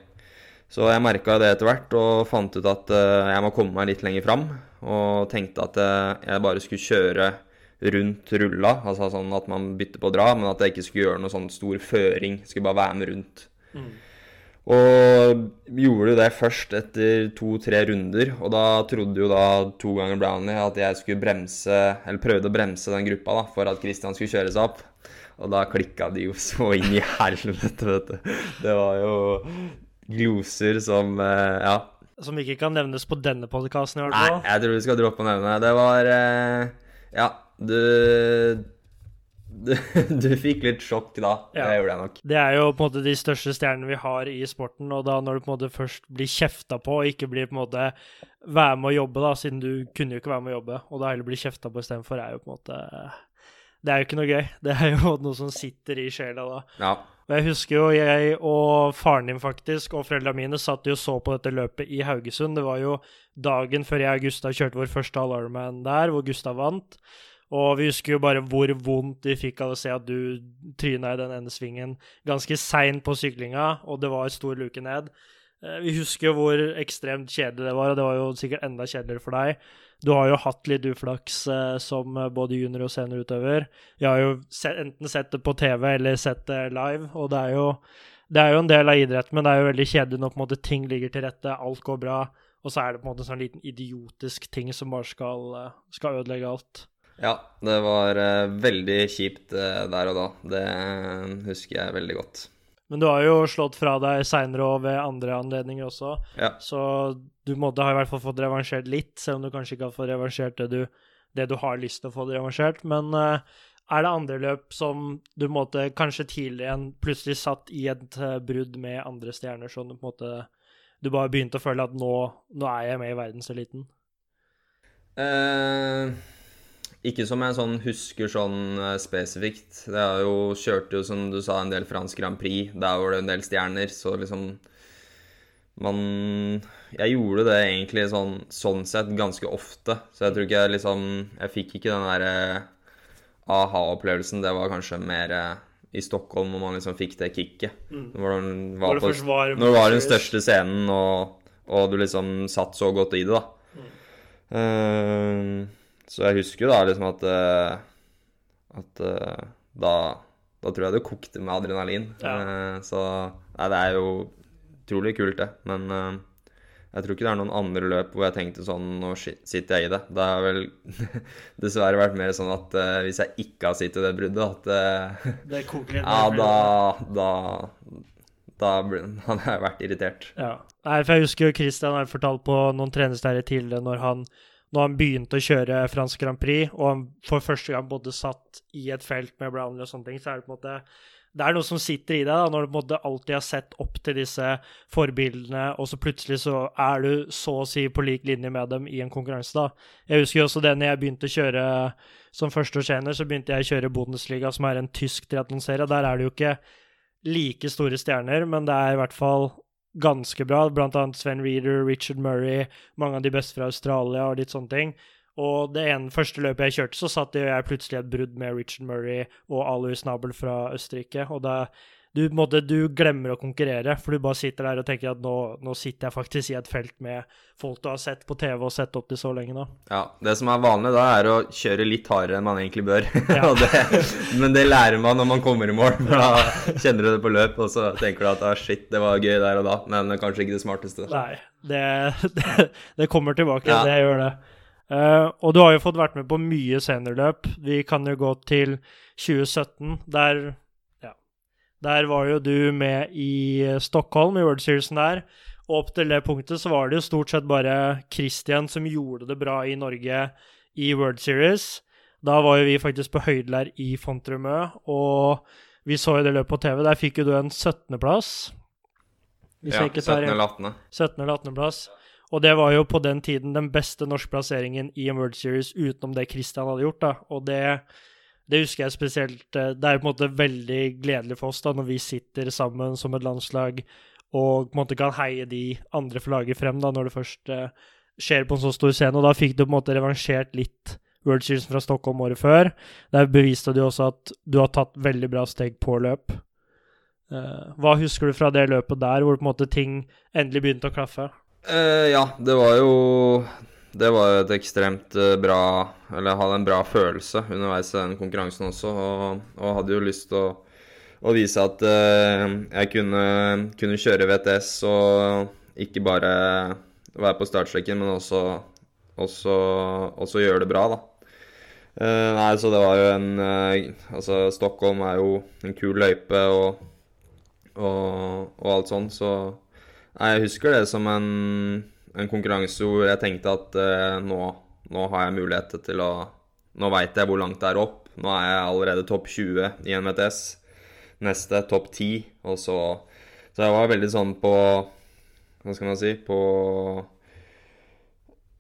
Så jeg merka det etter hvert og fant ut at eh, jeg må komme meg litt lenger fram. Og tenkte at eh, jeg bare skulle kjøre rundt rulla, altså sånn at man bytter på å dra, men at jeg ikke skulle gjøre noe sånn stor føring. Skulle bare være med rundt. Mm. Og gjorde jo det først etter to-tre runder, og da trodde jo da to ganger Brownie at jeg skulle bremse, eller prøvde å bremse den gruppa da, for at Christian skulle kjøre seg opp. Og da klikka de jo så inn i [LAUGHS] helvete, vet du. Det var jo gloser som eh, Ja. Som ikke kan nevnes på denne podkasten, i hvert fall. Nei, jeg tror vi skal droppe å nevne det. Det var eh, Ja, du du, [LAUGHS] du, fikk litt sjokk da. Ja. Det gjorde jeg nok. Det er jo på en måte de største stjernene vi har i sporten, og da når du på en måte først blir kjefta på og ikke blir på en måte være med å jobbe, da, siden du kunne jo ikke være med å jobbe, og da heller blir kjefta på istedenfor, er jo på en måte Det er jo ikke noe gøy. Det er jo noe som sitter i sjela da. Ja. Og jeg husker jo jeg og faren din faktisk, og foreldrene mine, satt jo så på dette løpet i Haugesund. Det var jo dagen før jeg og Gustav kjørte vår første Alarman der, hvor Gustav vant. Og vi husker jo bare hvor vondt de fikk av å se at du tryna i den ene svingen ganske seint på syklinga, og det var stor luke ned. Eh, vi husker jo hvor ekstremt kjedelig det var, og det var jo sikkert enda kjedeligere for deg. Du har jo hatt litt uflaks eh, som både junior og seniorutøver. Jeg har jo sett, enten sett det på TV eller sett det live, og det er, jo, det er jo en del av idretten, men det er jo veldig kjedelig når på en måte ting ligger til rette, alt går bra, og så er det på en måte en sånn liten idiotisk ting som bare skal, eh, skal ødelegge alt. Ja, det var uh, veldig kjipt uh, der og da. Det uh, husker jeg veldig godt. Men du har jo slått fra deg seinere og ved andre anledninger også, ja. så du måtte ha i hvert fall fått revansjert litt, selv om du kanskje ikke har fått revansjert det du, det du har lyst til å få revansjert. Men er det andre løp som du måtte kanskje tidligere igjen plutselig satt i et brudd med andre stjerner, sånn du på en måte du bare begynte å føle at nå, nå er jeg med i verdenseliten? Uh... Ikke som jeg sånn husker sånn uh, spesifikt. Det er jo kjørte jo, som du sa, en del fransk Grand Prix. Der var det en del stjerner, så liksom Man Jeg gjorde det egentlig sånn, sånn sett ganske ofte. Så jeg tror ikke jeg liksom Jeg fikk ikke den derre uh, aha-opplevelsen. Det var kanskje mer uh, i Stockholm hvor man liksom fikk det kicket. Mm. Når, var, det på, var, når det var den største scenen, og, og, du liksom satt så godt i det, da. Mm. Uh, så jeg husker jo da liksom at uh, At uh, da da tror jeg det kokte med adrenalin. Ja. Eh, så nei, det er jo utrolig kult, det. Men eh, jeg tror ikke det er noen andre løp hvor jeg tenkte sånn Nå sitter jeg i det. Det har vel [LAUGHS] dessverre vært mer sånn at eh, hvis jeg ikke har sittet i det bruddet, at eh, Det koker litt. [LAUGHS] Ja, da Da, [LAUGHS] da hadde jeg vært irritert. Ja. Nei, for jeg husker jo Christian har fortalt på noen treningsleirer tidligere når han, når han begynte å kjøre fransk Grand Prix, og han for første gang både satt i et felt med Brownlee og sånne ting, så er det på en måte det er noe som sitter i deg da, når du på en måte alltid har sett opp til disse forbildene, og så plutselig så er du så å si på lik linje med dem i en konkurranse. da. Jeg husker også det når jeg begynte å kjøre som førsteårstjener, så begynte jeg å kjøre Bundesliga, som er en tysk triatlonserie. Der er det jo ikke like store stjerner, men det er i hvert fall ganske bra. Blant annet Sven Reeder, Richard Murray, mange av de beste fra Australia og litt sånne ting. Og det ene første løpet jeg kjørte, så satt jeg plutselig et brudd med Richard Murray og Alois Nabel fra Østerrike. Og da du, måte, du glemmer å konkurrere, for du bare sitter der og tenker at nå, nå sitter jeg faktisk i et felt med folk du har sett på TV og sett opp til så lenge nå. Ja, Det som er vanlig da, er å kjøre litt hardere enn man egentlig bør. [LAUGHS] Ja. Det, men det lærer man når man kommer i mål. For da kjenner du det på løp, og så tenker du at ah, shit, det var gøy der og da, men kanskje ikke det smarteste. Nei, det, det, det kommer tilbake. Ja. Det gjør det. Uh, og du har jo fått vært med på mye seniorløp. Vi kan jo gå til 2017. Der, der var jo du med i Stockholm, i World Seriesen der. Og opp til det punktet så var det jo stort sett bare Christian som gjorde det bra i Norge i World Series. Da var jo vi faktisk på høydelær i Fontremø, og vi så jo det løpet på TV. Der fikk jo du en 17.-plass. Hvis Ja, jeg ikke tar 17. eller 18. 17. eller 18. plass. Og det var jo på den tiden den beste norske plasseringen i en World Series utenom det Christian hadde gjort. da. Og det, det husker jeg spesielt eh, Det er på en måte veldig gledelig for oss da, når vi sitter sammen som et landslag og på en måte kan heie de andre for frem da, når det først eh, skjer på en så stor scene. Og da fikk du på en måte revansjert litt World Series fra Stockholm året før. Der beviste du også at du har tatt veldig bra steg på løp. Eh, hva husker du fra det løpet der, hvor på en måte ting endelig begynte å klaffe? Uh, ja, det var jo Det var jo et ekstremt eh, bra Eller hadde en bra følelse underveis i den konkurransen også, og, og hadde jo lyst til å, å vise at uh, jeg kunne, kunne kjøre VTS og ikke bare være på startstreken, men også, også, også gjøre det bra, da. Uh, nei, så det var jo en uh, Altså, Stockholm er jo en kul løype og, og, og alt sånn, så Nei, jeg husker det som en, en konkurranse hvor jeg tenkte at eh, nå, nå har jeg mulighet til å Nå veit jeg hvor langt det er opp. Nå er jeg allerede topp 20 i en VTS. Neste topp 10. Og så Så jeg var veldig sånn på Hva skal man si På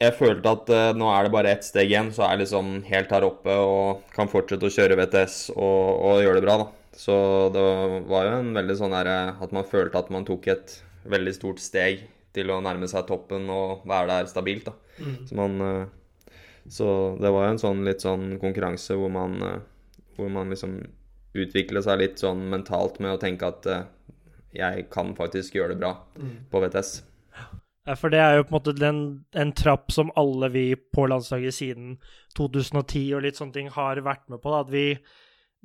Jeg følte at eh, nå er det bare ett steg igjen, så er jeg liksom helt her oppe og kan fortsette å kjøre VTS og, og gjøre det bra, da. Så det var jo en veldig sånn derre At man følte at man tok et veldig stort steg til å nærme seg toppen og være der stabilt. da. Så, man, eh, så det var jo en sånn litt sånn konkurranse hvor man, eh, hvor man liksom utvikla seg litt sånn mentalt med å tenke at eh, jeg kan faktisk gjøre det bra på VTS. Ja, for det er jo på en måte den, en trapp som alle vi på landslaget siden 2010 og litt sånne ting har vært med på. Da. At vi,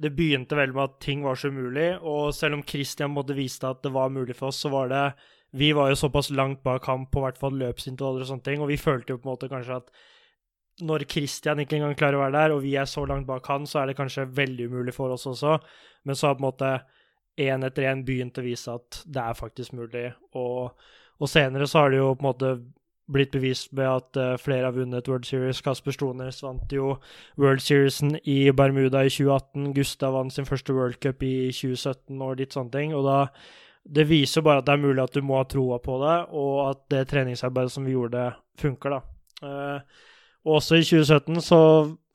det begynte vel med at ting var så umulig, og selv om Christian måtte vise at det var mulig for oss, så var det Vi var jo såpass langt bak ham på hvert fall løpsintervaller og sånne ting, og vi følte jo på en måte kanskje at når Christian ikke engang klarer å være der, og vi er så langt bak han, så er det kanskje veldig umulig for oss også. Men så har på en måte én etter én begynt å vise at det er faktisk mulig. Og, og senere så har det jo på en måte blitt bevist med at uh, flere har vunnet World Series. Kasper Stones vant jo World Seriesen i Bermuda i 2018. Gustav vant sin første World Cup i 2017 og litt sånne ting. Og da Det viser bare at det er mulig at du må ha troa på det, og at det treningsarbeidet som vi gjorde, funker, da. Eh, også i 2017 så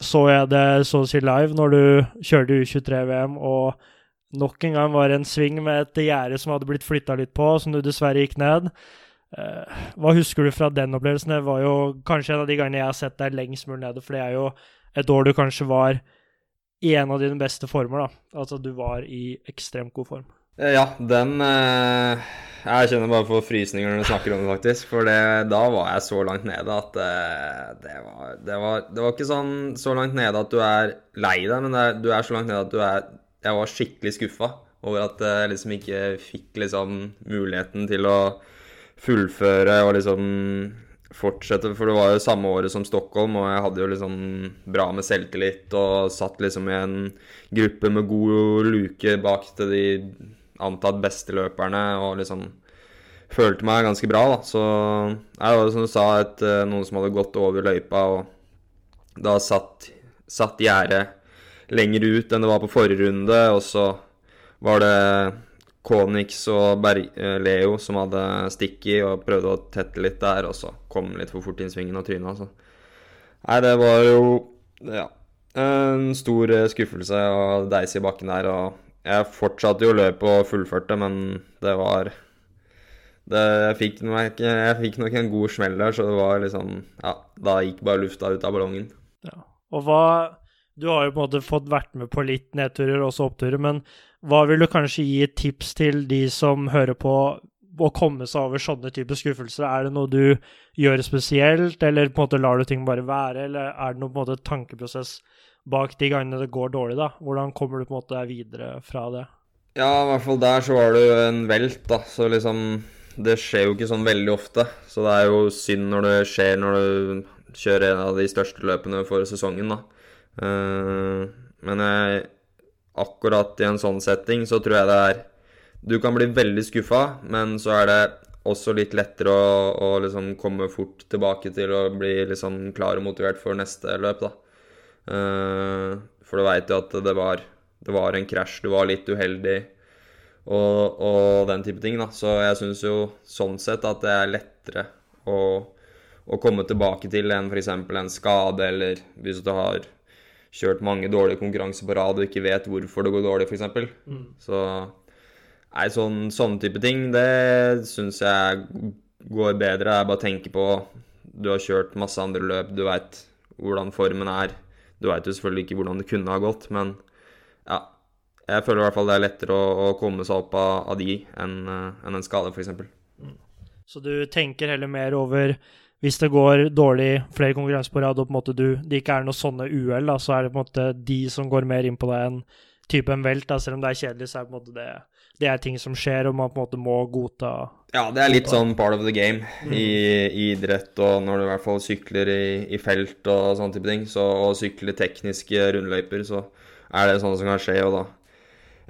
så jeg det så å si live når du kjørte U23-VM, og nok en gang var det en sving med et gjerde som hadde blitt flytta litt på, som du dessverre gikk ned. Eh, hva husker du fra den opplevelsen? Det var jo kanskje en av de gangene jeg har sett deg lengst mulig nede, for det er jo et år du kanskje var i en av dine beste former, da. Altså du var i ekstremt god form. Eh, Ja, den eh, Jeg kjenner bare på frysninger når du snakker om det, faktisk. For det, da var jeg så langt nede at eh, det, var, det, var, det var ikke sånn så langt nede at du er lei deg, men er, du er så langt nede at du er jeg var skikkelig skuffa over at jeg liksom ikke fikk liksom muligheten til å fullføre og liksom fortsette. For det var jo samme året som Stockholm, og jeg hadde jo liksom bra med selvtillit og satt liksom i en gruppe med god luke bak til de antatt beste løperne og liksom følte meg ganske bra, da. Så jeg var som du sa, et, eh, noen som hadde gått over løypa, og da satt, satt gjerdet lenger ut enn det var på forrige runde, og så var det Konix og Berg, eh, Leo som hadde stikket og prøvde å tette litt der, og så kom litt for fort inn svingen og tryna, så Nei, det var jo ja, en stor eh, skuffelse og deis i bakken der, og jeg fortsatte jo løpet og fullførte, men det var det, jeg, fikk nok, jeg fikk nok en god smell der, så det var liksom Ja, da gikk bare lufta ut av ballongen. Ja. Og hva Du har jo på en måte fått vært med på litt nedturer, også oppturer, men hva vil du kanskje gi tips til de som hører på, å komme seg over sånne typer skuffelser? Er det noe du gjør spesielt, eller på en måte lar du ting bare være, eller er det noe på en måte tankeprosess bak de gangene det går dårlig, da? Hvordan kommer du på en måte videre fra det? Ja, i hvert fall der så var det jo en velt, da, så liksom Det skjer jo ikke sånn veldig ofte, så det er jo synd når det skjer når du kjører en av de største løpene for sesongen, da. Uh, men jeg, akkurat i en sånn setting så tror jeg det er Du kan bli veldig skuffa, men så er det også litt lettere å, å liksom komme fort tilbake til å bli liksom klar og motivert for neste løp, da. Uh, for du veit jo at det var, det var en krasj, du var litt uheldig og, og den type ting. da. Så jeg syns jo sånn sett at det er lettere å, å komme tilbake til enn f.eks. en skade, eller hvis du har kjørt mange dårlige konkurranser på rad og ikke vet hvorfor det går dårlig, f.eks. Mm. Så nei, sånn, sånne type ting, det syns jeg går bedre. Jeg bare tenker på Du har kjørt masse andre løp, du veit hvordan formen er. Du veit jo selvfølgelig ikke hvordan det kunne ha gått, men ja. Jeg føler i hvert fall det er lettere å, å komme seg opp av, av de enn uh, en, en skade, f.eks. Mm. Så du tenker heller mer over hvis det går dårlig flere konkurranser på rad, og på en måte du, det ikke er noe sånne uhell, så er det på en måte de som går mer inn på deg enn typen velt. Da. Selv om det er kjedelig, så er det på en måte det, det er ting som skjer, og man på en måte må godta Ja, det er litt sånn part of the game mm. i, i, idrett, og når du i hvert fall sykler i, i felt og sånne type ting, så, og sykler tekniske rundløyper, så er det sånn som kan skje, og da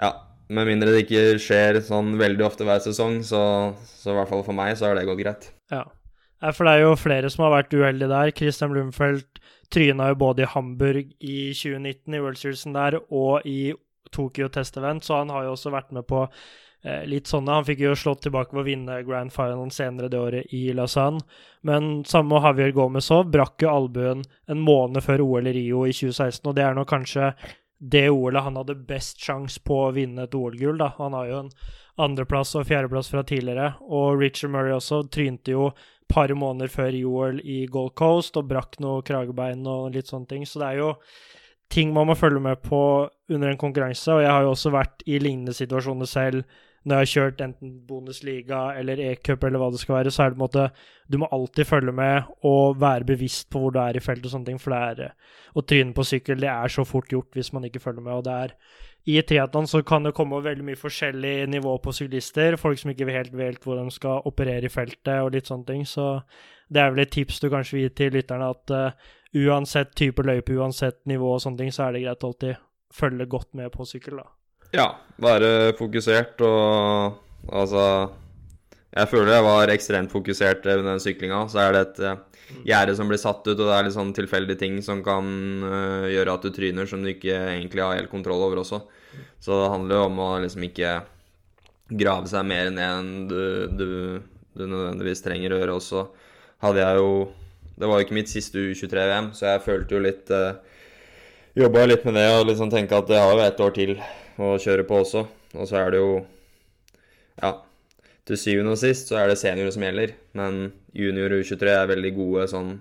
Ja. Med mindre det ikke skjer sånn veldig ofte hver sesong, så, så i hvert fall for meg så har det gått greit. Ja. For det er jo flere som har vært uheldige der. Christian Blumfeldt tryna jo både i Hamburg i 2019, i World Seriesen der, og i Tokyo Test Event, så han har jo også vært med på eh, litt sånne. Han fikk jo slått tilbake ved å vinne grand final senere det året i Lausanne. Men samme med Javier Gomez òg, brakk jo albuen en måned før OL i Rio i 2016, og det er nå kanskje det OL-et han hadde best sjanse på å vinne et OL-gull, da. Han har jo en andreplass og fjerdeplass fra tidligere, og Richard Murray også trynte jo par måneder før OL i Gold Coast og brakk noe kragebein og litt sånne ting. Så det er jo ting man må følge med på under en konkurranse. Og jeg har jo også vært i lignende situasjoner selv når jeg har kjørt enten bonusliga eller e-cup eller hva det skal være, så er det på en måte Du må alltid følge med og være bevisst på hvor du er i felt og sånne ting, for det er Å tryne på sykkel, det er så fort gjort hvis man ikke følger med, og det er i triatlon så kan det komme veldig mye forskjellig nivå på syklister. Folk som ikke helt vet hvor de skal operere i feltet og litt sånne ting. Så det er vel et tips du kanskje vil gi til lytterne, at uh, uansett type løype, uansett nivå og sånne ting, så er det greit å alltid følge godt med på sykkel, da. Ja, være fokusert og altså Jeg føler jeg var ekstremt fokusert under den syklinga. Så er det et uh, gjerde som blir satt ut, og det er litt sånn tilfeldige ting som kan uh, gjøre at du tryner som du ikke egentlig har helt kontroll over også. Så det handler jo om å liksom ikke grave seg mer ned enn du, du, du nødvendigvis trenger å gjøre. også. hadde jeg jo Det var jo ikke mitt siste U23-VM, så jeg følte jo litt uh, Jobba litt med det og liksom tenke at jeg har jo ett år til å kjøre på også. Og så er det jo Ja til syvende og sist så er det seniorer som gjelder. Men junior og U23 er veldig gode sånn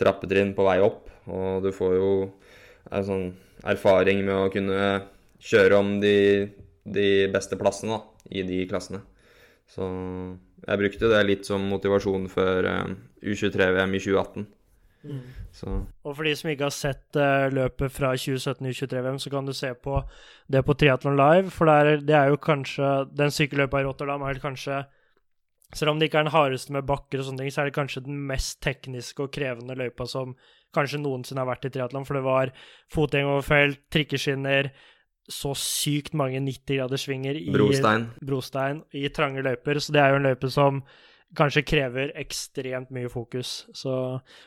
trappetrinn på vei opp. Og du får jo er, sånn erfaring med å kunne kjøre om de, de beste plassene da, i de klassene. Så jeg brukte det litt som motivasjon før eh, U23-VM i 2018. Mm. Så Og for de som ikke har sett uh, løpet fra 2017-U23-VM, så kan du se på det på Triatlon Live. For det er, det er jo kanskje Den sykkelløypa i Rotterdam er kanskje Selv om det ikke er den hardeste med bakker og sånne ting, så er det kanskje den mest tekniske og krevende løypa som kanskje noensinne har vært i triatlon. For det var fotgjengerfelt, trikkeskinner, så sykt mange 90-graderssvinger i brostein. brostein i trange løyper. Så det er jo en løype som kanskje krever ekstremt mye fokus. Så,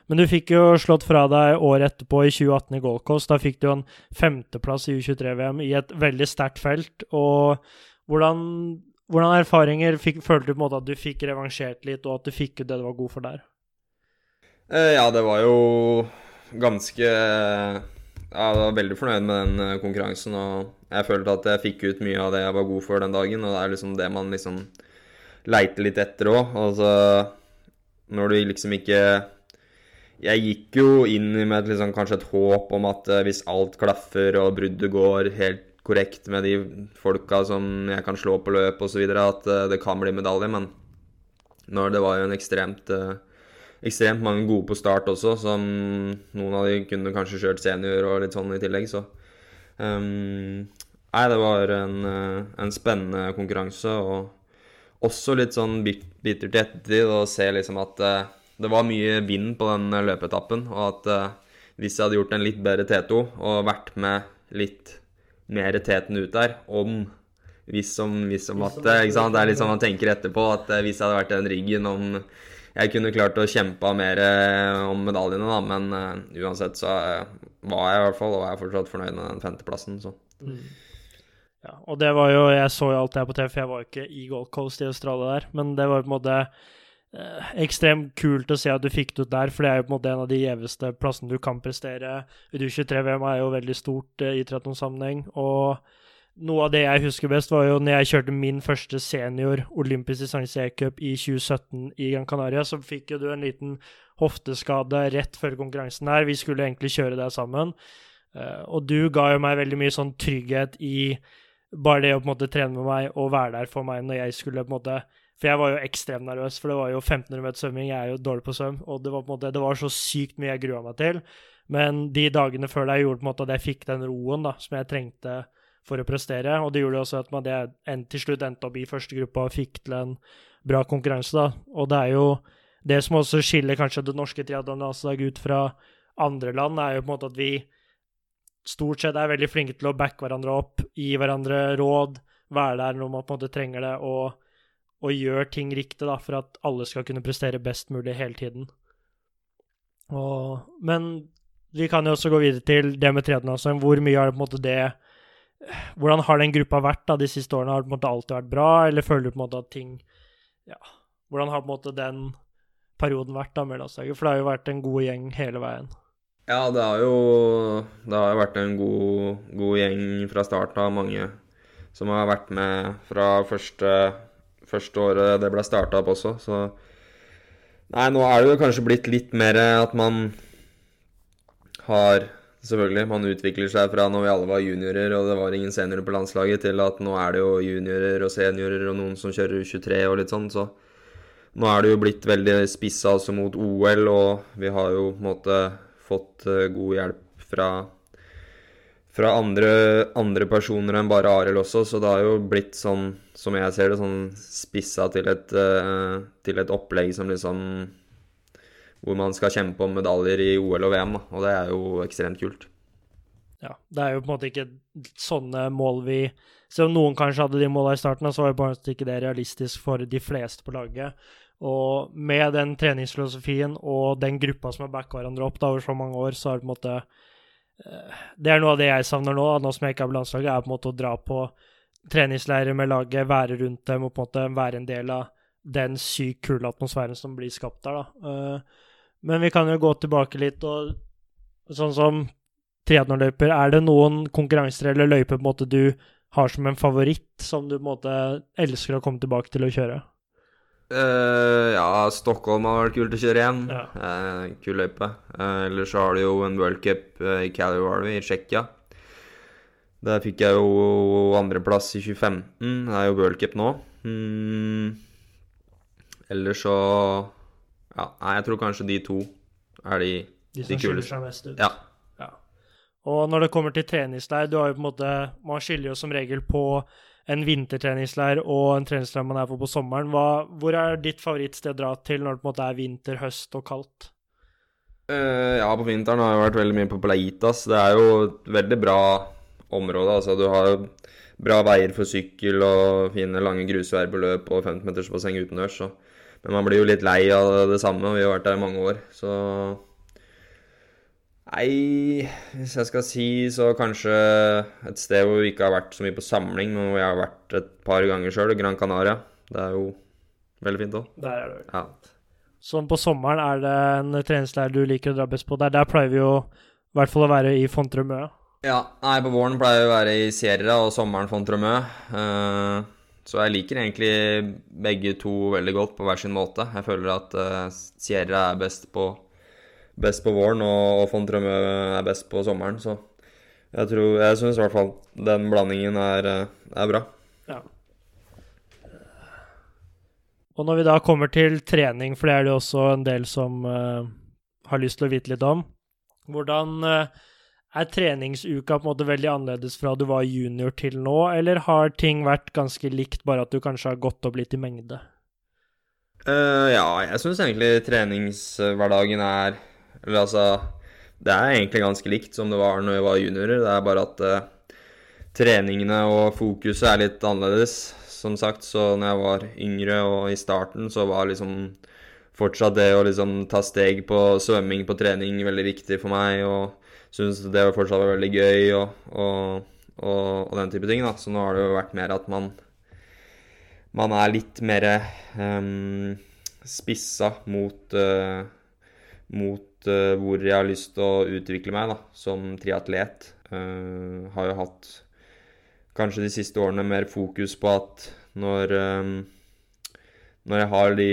men du fikk jo slått fra deg året etterpå, i 2018 i Gold Coast. Da fikk du en femteplass i U23-VM i et veldig sterkt felt. Og hvordan, hvordan erfaringer fikk, følte du på en måte at du fikk revansjert litt, og at du fikk ut det du var god for der? Eh, ja, det var jo ganske jeg var veldig fornøyd med den eh, konkurransen, og jeg følte at jeg fikk ut mye av det jeg var god for den dagen, og det er liksom det man liksom leiter litt etter òg. Altså når du liksom ikke Jeg gikk jo inn med liksom, kanskje et håp om at eh, hvis alt klaffer og bruddet går helt korrekt med de folka som jeg kan slå på løp osv., at eh, det kan bli medalje, men når det var jo en ekstremt eh, ekstremt mange gode på start også, som noen av de kunne kanskje kjørt senior og litt sånn i tillegg, så um, Nei, det var en, en, spennende konkurranse, og også litt sånn bittert i ettertid å se liksom at uh, det var mye vind på den løpeetappen, og at uh, hvis jeg hadde gjort en litt bedre T2 og vært med litt mer teten ut der, om hvis som, hvis som at ikke sant? Det er litt sånn man tenker etterpå, at hvis jeg hadde vært den ryggen om jeg kunne klart å kjempe mer om medaljene, da, men uh, uansett så var jeg i hvert fall, og er fortsatt fornøyd med den femteplassen, så. Mm. Ja, og det var jo Jeg så jo alt det her på TV, for jeg var jo ikke i Gold Coast i Australia der, men det var på en måte eh, ekstremt kult å se at du fikk det ut der, for det er jo på en måte en av de gjeveste plassene du kan prestere. U23-VM er jo veldig stort eh, i triatlonsammenheng, og noe av det jeg husker best, var jo når jeg kjørte min første senior olympisk distanse E-cup i 2017 i Gran Canaria, så fikk jo du en liten hofteskade rett før konkurransen her. Vi skulle egentlig kjøre det sammen. Uh, og du ga jo meg veldig mye sånn trygghet i bare det å på en måte trene med meg og være der for meg når jeg skulle på en måte For jeg var jo ekstremt nervøs, for det var jo 1500 meter svømming. Jeg er jo dårlig på svøm, og det var på en måte, det var så sykt mye jeg grua meg til. Men de dagene før det gjorde på en måte at jeg fikk den roen da, som jeg trengte for å prestere. Og det gjorde også at man det, til slutt endte opp i første gruppa og fikk til en bra konkurranse. da. Og det er jo det som også skiller kanskje det norske triatlonlandslaget ut fra andre land, er jo på en måte at vi stort sett er veldig flinke til å backe hverandre opp, gi hverandre råd, være der når man på en måte trenger det, og, og gjøre ting riktig da, for at alle skal kunne prestere best mulig hele tiden. Og, men vi kan jo også gå videre til det med triatlon. Hvor mye har det på en måte det Hvordan har den gruppa vært da de siste årene? Har det på en måte alltid vært bra, eller føler du på en måte at ting Ja, hvordan har på en måte den perioden vært da med landslaget? For det har jo vært en god gjeng hele veien. Ja, det har jo det har vært en god, god gjeng fra starten av. Mange som har vært med fra første, første året det ble starta opp også. Så Nei, nå er det jo kanskje blitt litt mer at man har Selvfølgelig, man utvikler seg fra når vi alle var juniorer og det var ingen seniorer på landslaget, til at nå er det jo juniorer og seniorer og noen som kjører U23 og litt sånn, så nå er det jo blitt veldig spissa altså mot OL, og vi har jo på en måte fått uh, god hjelp fra, fra andre, andre, personer enn bare Arild også, så det har jo blitt sånn, som jeg ser det, sånn spissa til et, uh, til et opplegg som liksom Hvor man skal kjempe om medaljer i OL og VM, da, og det er jo ekstremt kult. Ja, det er jo på en måte ikke sånne mål vi Selv om noen kanskje hadde de måla i starten, så var det bare ikke det realistisk for de fleste på laget. Og med den treningsfilosofien og den gruppa som har backa hverandre opp da, over så mange år, så er det på en måte eh, Det er noe av det jeg savner nå, nå som jeg ikke er på landslaget, er på en måte å dra på treningsleirer med laget, være rundt dem og på en måte være en del av den sykt kule atmosfæren som blir skapt der, da. Eh, men vi kan jo gå tilbake litt og sånn som triatlonløyper, er det noen konkurranser eller løyper på en måte du har som en favoritt, som du på en måte elsker å komme tilbake til å kjøre? Uh, ja, Stockholm har vært kult å kjøre igjen. Ja. Uh, kul løype. Uh, ellers så har du jo en worldcup uh, i Caluary i Tsjekkia. Der fikk jeg jo andreplass i 2015. Det er jo worldcup nå. Mm. Ellers så Ja, nei, jeg tror kanskje de to er de De De kuleste. seg mest ut. Ja. Ja. Og når det kommer til treningsleir, du har jo på en måte Man skiller jo som regel på en vintertreningsleir og en treningsleir man er på på sommeren. Hva, hvor er ditt favorittsted å dra til når det på en måte er vinter, høst og kaldt? Uh, ja, på vinteren har jeg vært veldig mye på Plaitas. Det er jo et veldig bra område. Altså, du har bra veier for sykkel og fine, lange grusveier på løp og 15-metersbasseng utendørs. Så. Men man blir jo litt lei av det samme. Vi har vært der i mange år, så Nei, hvis jeg skal si, så kanskje et sted hvor vi ikke har vært så mye på samling, men hvor jeg har vært et par ganger sjøl, Gran Canaria. Det er jo veldig fint òg. Der er det. Ja. Sånn på sommeren, er det en treningsleir du liker å dra best på? Der, der pleier vi jo i hvert fall å være i Fontremø. Ja, nei, på våren pleier vi å være i Sierra og sommeren Fontremø. Uh, så jeg liker egentlig begge to veldig godt på hver sin måte. Jeg føler at uh, Sierra er best på, best på våren, og, og Fontremø er best på sommeren. Så jeg tror Jeg syns i hvert fall den blandingen er, uh, er bra. Ja. Og når vi da kommer til trening, for det er det jo også en del som uh, har lyst til å vite litt om, hvordan uh, er treningsuka på en måte veldig annerledes fra du var junior til nå, eller har ting vært ganske likt, bare at du kanskje har gått opp litt i mengde? Uh, ja, jeg syns egentlig treningshverdagen er Eller altså Det er egentlig ganske likt som det var når vi var juniorer. Det er bare at uh, treningene og fokuset er litt annerledes. Som sagt, så når jeg var yngre og i starten, så var liksom fortsatt det å liksom ta steg på svømming på trening veldig viktig for meg. Og syntes det fortsatt var veldig gøy og, og, og, og den type ting. da. Så nå har det jo vært mer at man man er litt mer um, spissa mot, uh, mot uh, hvor jeg har lyst til å utvikle meg da, som triatlet. Uh, har jo hatt kanskje de siste årene mer fokus på at når, uh, når jeg har de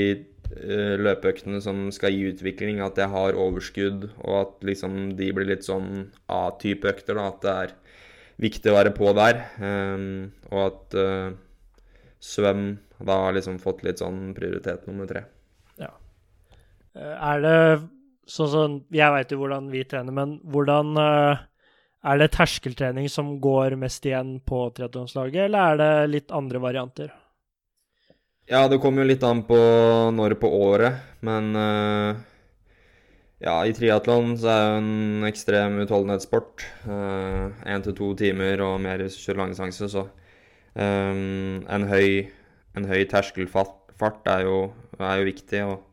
løpeøktene som skal gi utvikling, at jeg har overskudd, og at liksom de blir litt sånn A-type økter. da, At det er viktig å være på der. Og at svøm da har liksom fått litt sånn prioritet nummer tre. Er det sånn sånn Jeg veit jo hvordan vi trener, men hvordan uh, Er det terskeltrening som går mest igjen på triatlonslaget, eller er det litt andre varianter? Ja, det kommer jo litt an på når på året, men uh, ja, i triatlon så er jo en ekstrem utholdenhetssport. Én til to timer og mer hvis du kjører langdistanse, så um, en, høy, en høy terskelfart er jo, er jo viktig. Og,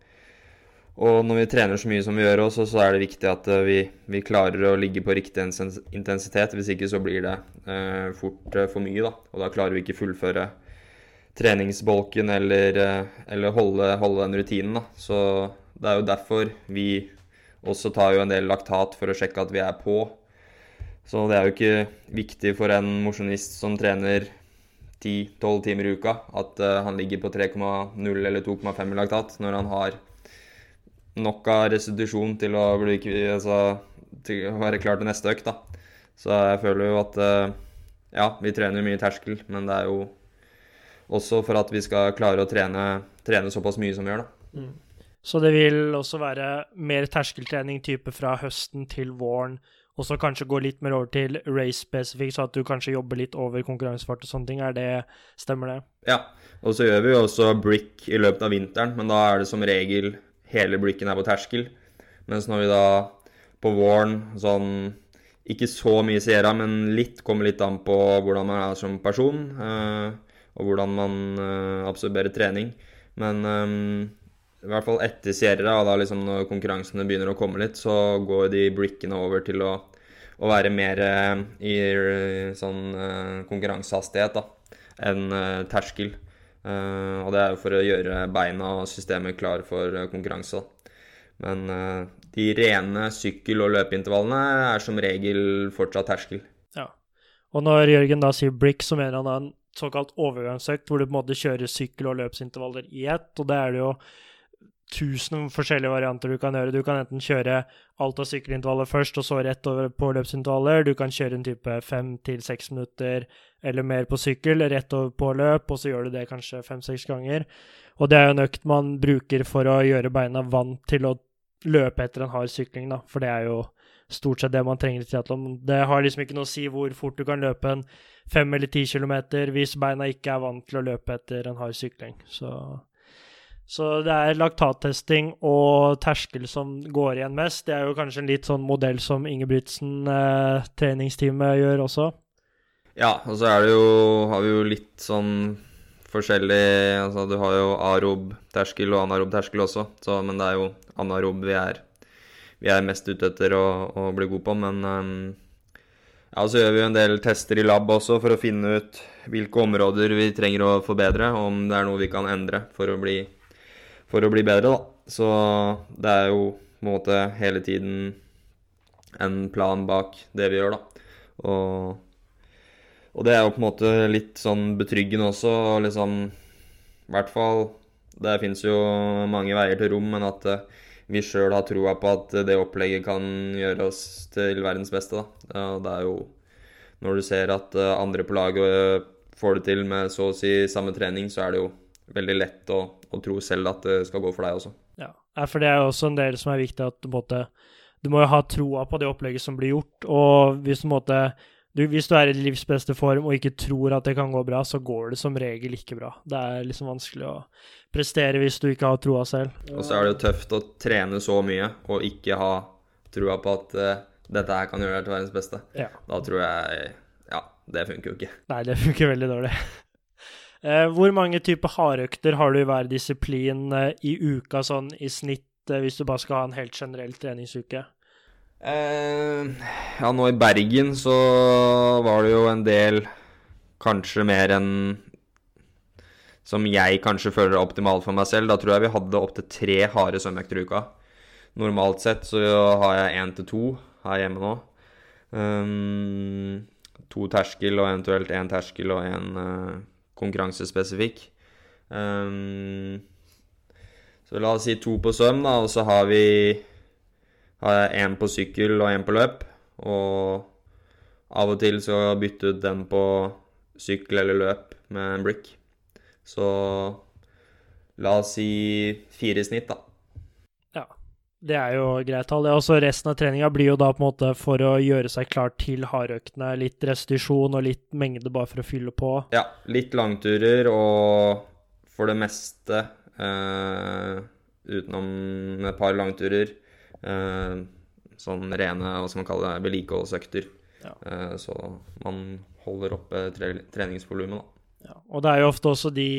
og når vi trener så mye som vi gjør også, så er det viktig at uh, vi, vi klarer å ligge på riktig intensitet. Hvis ikke så blir det eh, fort uh, for mye, da. Og da klarer vi ikke fullføre treningsbolken eller, uh, eller holde, holde den rutinen, da. Så det er jo derfor vi også tar jo en del laktat for å sjekke at vi er på. Så det er jo ikke viktig for en mosjonist som trener 10-12 timer i uka, at han ligger på 3,0 eller 2,5 i laktat når han har nok av restitusjon til å, bli, altså, til å være klar til neste økt. Da. Så jeg føler jo at uh, ja, vi trener mye terskel, men det er jo også for at vi skal klare å trene, trene såpass mye som vi gjør, da. Mm. Så det vil også være mer terskeltrening type fra høsten til våren, og så kanskje gå litt mer over til race spesifikt, så at du kanskje jobber litt over konkurransefart og sånne ting. Er det, stemmer det? Ja, og så gjør vi jo også brick i løpet av vinteren, men da er det som regel hele blikken er på terskel. Mens når vi da på våren sånn ikke så mye Sierra, men litt kommer litt an på hvordan man er som person, eh, og hvordan man eh, absorberer trening. Men eh, i hvert fall etter Sierra, og da liksom når konkurransene begynner å komme litt, så går de brikkene over til å, å være mer i sånn eh, konkurransehastighet da, enn terskel. Eh, og det er jo for å gjøre beina og systemet klar for eh, konkurranse. Men eh, de rene sykkel- og løpeintervallene er som regel fortsatt terskel. Ja. Og når Jørgen da sier brick, så mener han da en såkalt overgangsøkt, hvor du på en måte kjører sykkel- og løpsintervaller i ett, og det er det jo tusen forskjellige varianter du kan gjøre. Du kan enten kjøre alt av sykkelintervaller først, og så rett over på løpsintervaller. Du kan kjøre en type fem til seks minutter eller mer på sykkel, rett over på løp, og så gjør du det kanskje fem-seks ganger. Og det er jo en økt man bruker for å gjøre beina vant til å løpe etter en hard sykling, da, for det er jo stort sett det man trenger i triatlon. Det har liksom ikke noe å si hvor fort du kan løpe en fem eller ti kilometer hvis beina ikke er vant til å løpe etter en hard sykling. Så, så det er laktattesting og terskel som går igjen mest. Det er jo kanskje en litt sånn modell som Ingebrigtsen eh, treningsteamet gjør også. Ja, og så jo, har vi jo litt sånn forskjellig Altså du har jo arob terskel og anarob terskel også, så, men det er jo anarob vi er vi er mest ute etter å, å bli gode på. Men um, ja, så gjør vi jo en del tester i lab også for å finne ut hvilke områder vi trenger å forbedre, og om det er noe vi kan endre for å bli, for å bli bedre, da. Så det er jo på en måte hele tiden en plan bak det vi gjør, da. Og, og det er jo på en måte litt sånn betryggende også, og liksom I hvert fall Det fins jo mange veier til rom, men at vi sjøl har troa på at det opplegget kan gjøre oss til verdens beste. Da. Det er jo Når du ser at eh, andre på laget eh, får det til med så å si samme trening, så er det jo veldig lett å, å tro selv at det skal gå for deg også. Ja, for det er jo også en del som er viktig at du, måtte, du må jo ha troa på det opplegget som blir gjort. Og hvis du måtte du, hvis du er i livs beste form og ikke tror at det kan gå bra, så går det som regel ikke bra. Det er liksom vanskelig å prestere hvis du ikke har troa selv. Og så er det jo tøft å trene så mye og ikke ha trua på at uh, dette her kan gjøre deg til verdens beste. Ja. Da tror jeg Ja, det funker jo ikke. Nei, det funker veldig dårlig. Uh, hvor mange typer hardøkter har du i hver disiplin uh, i uka, sånn i snitt, hvis du bare skal ha en helt generell treningsuke? Uh, ja, nå i Bergen så var det jo en del Kanskje mer enn som jeg kanskje føler er optimalt for meg selv. Da tror jeg vi hadde opptil tre harde svømmeøkter i uka. Normalt sett så har jeg én til to her hjemme nå. Um, to terskel og eventuelt én terskel og én eh, konkurransespesifikk. Um, så la oss si to på svøm, da, og så har vi én på sykkel og én på løp. Og av og til så bytte ut den på sykkel eller løp med en brick. Så la oss si fire i snitt, da. Det er jo greit tall. Resten av treninga blir jo da på en måte for å gjøre seg klar til hardøktene. Litt restitusjon og litt mengde bare for å fylle på. Ja, litt langturer og for det meste eh, utenom et par langturer Eh, sånn rene hva skal man kalle det, vedlikeholdsøkter. Ja. Eh, så man holder oppe tre treningsvolumet, da. Ja. Og det er jo ofte også de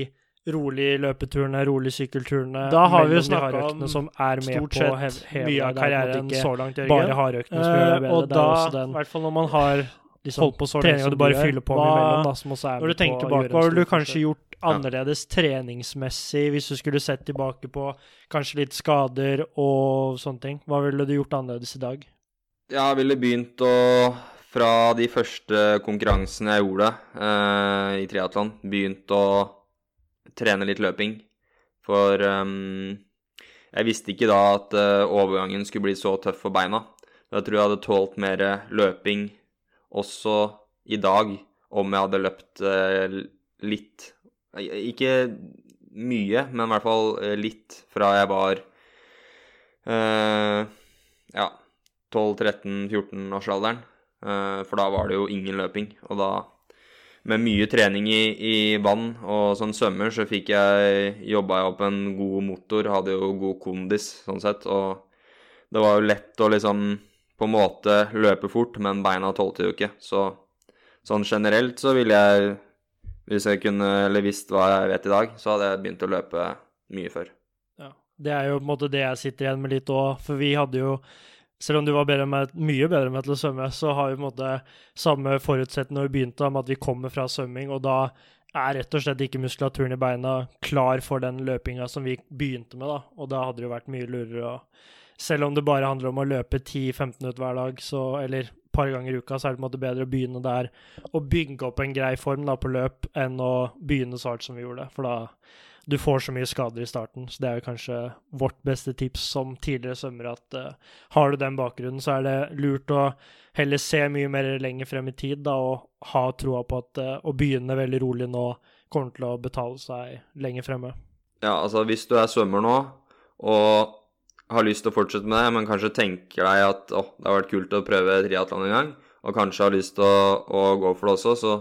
rolige løpeturene, rolig sykkelturene Da har vi jo snakka om som er med stort sett mye av karrieren så langt, Jørgen. Bare hardøktene som gjør det bedre. Og da, i hvert fall når man har liksom, holdt på så lenge og du bare fyller på hva, imellom, da, som også er Når du tenker tilbake, hva ville du kanskje gjort annerledes treningsmessig, hvis du skulle sett tilbake på kanskje litt skader og sånne ting? Hva ville du gjort annerledes i dag? Jeg ville begynt å Fra de første konkurransene jeg gjorde eh, i triatlon, begynt å trene litt løping. For um, jeg visste ikke da at uh, overgangen skulle bli så tøff for beina. Jeg tror jeg hadde tålt mer løping også i dag om jeg hadde løpt uh, litt ikke mye, men i hvert fall eh, litt fra jeg var uh, ja, 12-13-14-årsalderen. Uh, eh, for da var det jo ingen løping. Og da, med mye trening i, i vann og sånn svømmer, så fikk jeg jobba opp en god motor, hadde jo god kondis sånn sett. Og det var jo lett å liksom på en måte løpe fort, men beina tålte jo ikke. Så sånn generelt så ville jeg hvis jeg kunne, eller visst hva jeg vet i dag, så hadde jeg begynt å løpe mye før. Ja, Det er jo på en måte det jeg sitter igjen med litt òg, for vi hadde jo selv om du var bedre med, mye bedre med til å svømme, så har vi på en måte samme forutsetning når vi begynte, om at vi kommer fra svømming, og da er rett og slett ikke muskulaturen i beina klar for den løpinga som vi begynte med, da. Og da hadde det jo vært mye lurere å Selv om det bare handler om å løpe 10-15 minutter hver dag, så Eller par ganger i uka, så er det på en måte bedre å begynne der og bygge opp en grei form da, på løp enn å begynne så hardt som vi gjorde. For da du får så mye skader i starten. Så det er jo kanskje vårt beste tips som tidligere svømmer, at uh, har du den bakgrunnen, så er det lurt å heller se mye mer lenger frem i tid da, og ha troa på at uh, å begynne veldig rolig nå kommer til å betale seg lenger fremme. Ja, altså hvis du er svømmer nå, og har lyst til å fortsette med det, men kanskje tenker deg at å, det har vært kult å prøve triatlon en gang, og kanskje har lyst til å, å, gå for det også, så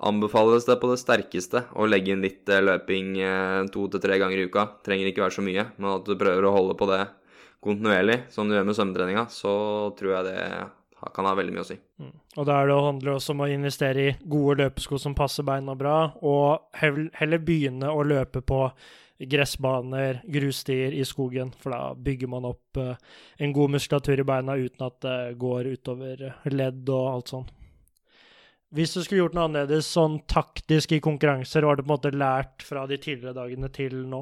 anbefales det på det sterkeste å legge inn litt eh, løping eh, to til tre ganger i uka. Trenger ikke være så mye, men at du prøver å holde på det kontinuerlig, som du gjør med svømmetreninga, så tror jeg det kan ha veldig mye å si. Mm. Og da det handler det også om å investere i gode løpesko som passer beina bra, og heller begynne å løpe på gressbaner, grusstier i skogen, for da bygger man opp uh, en god muskulatur i beina uten at det går utover ledd og alt sånn. Hvis du skulle gjort noe annerledes sånn taktisk i konkurranser, har du på en måte lært fra de tidligere dagene til nå?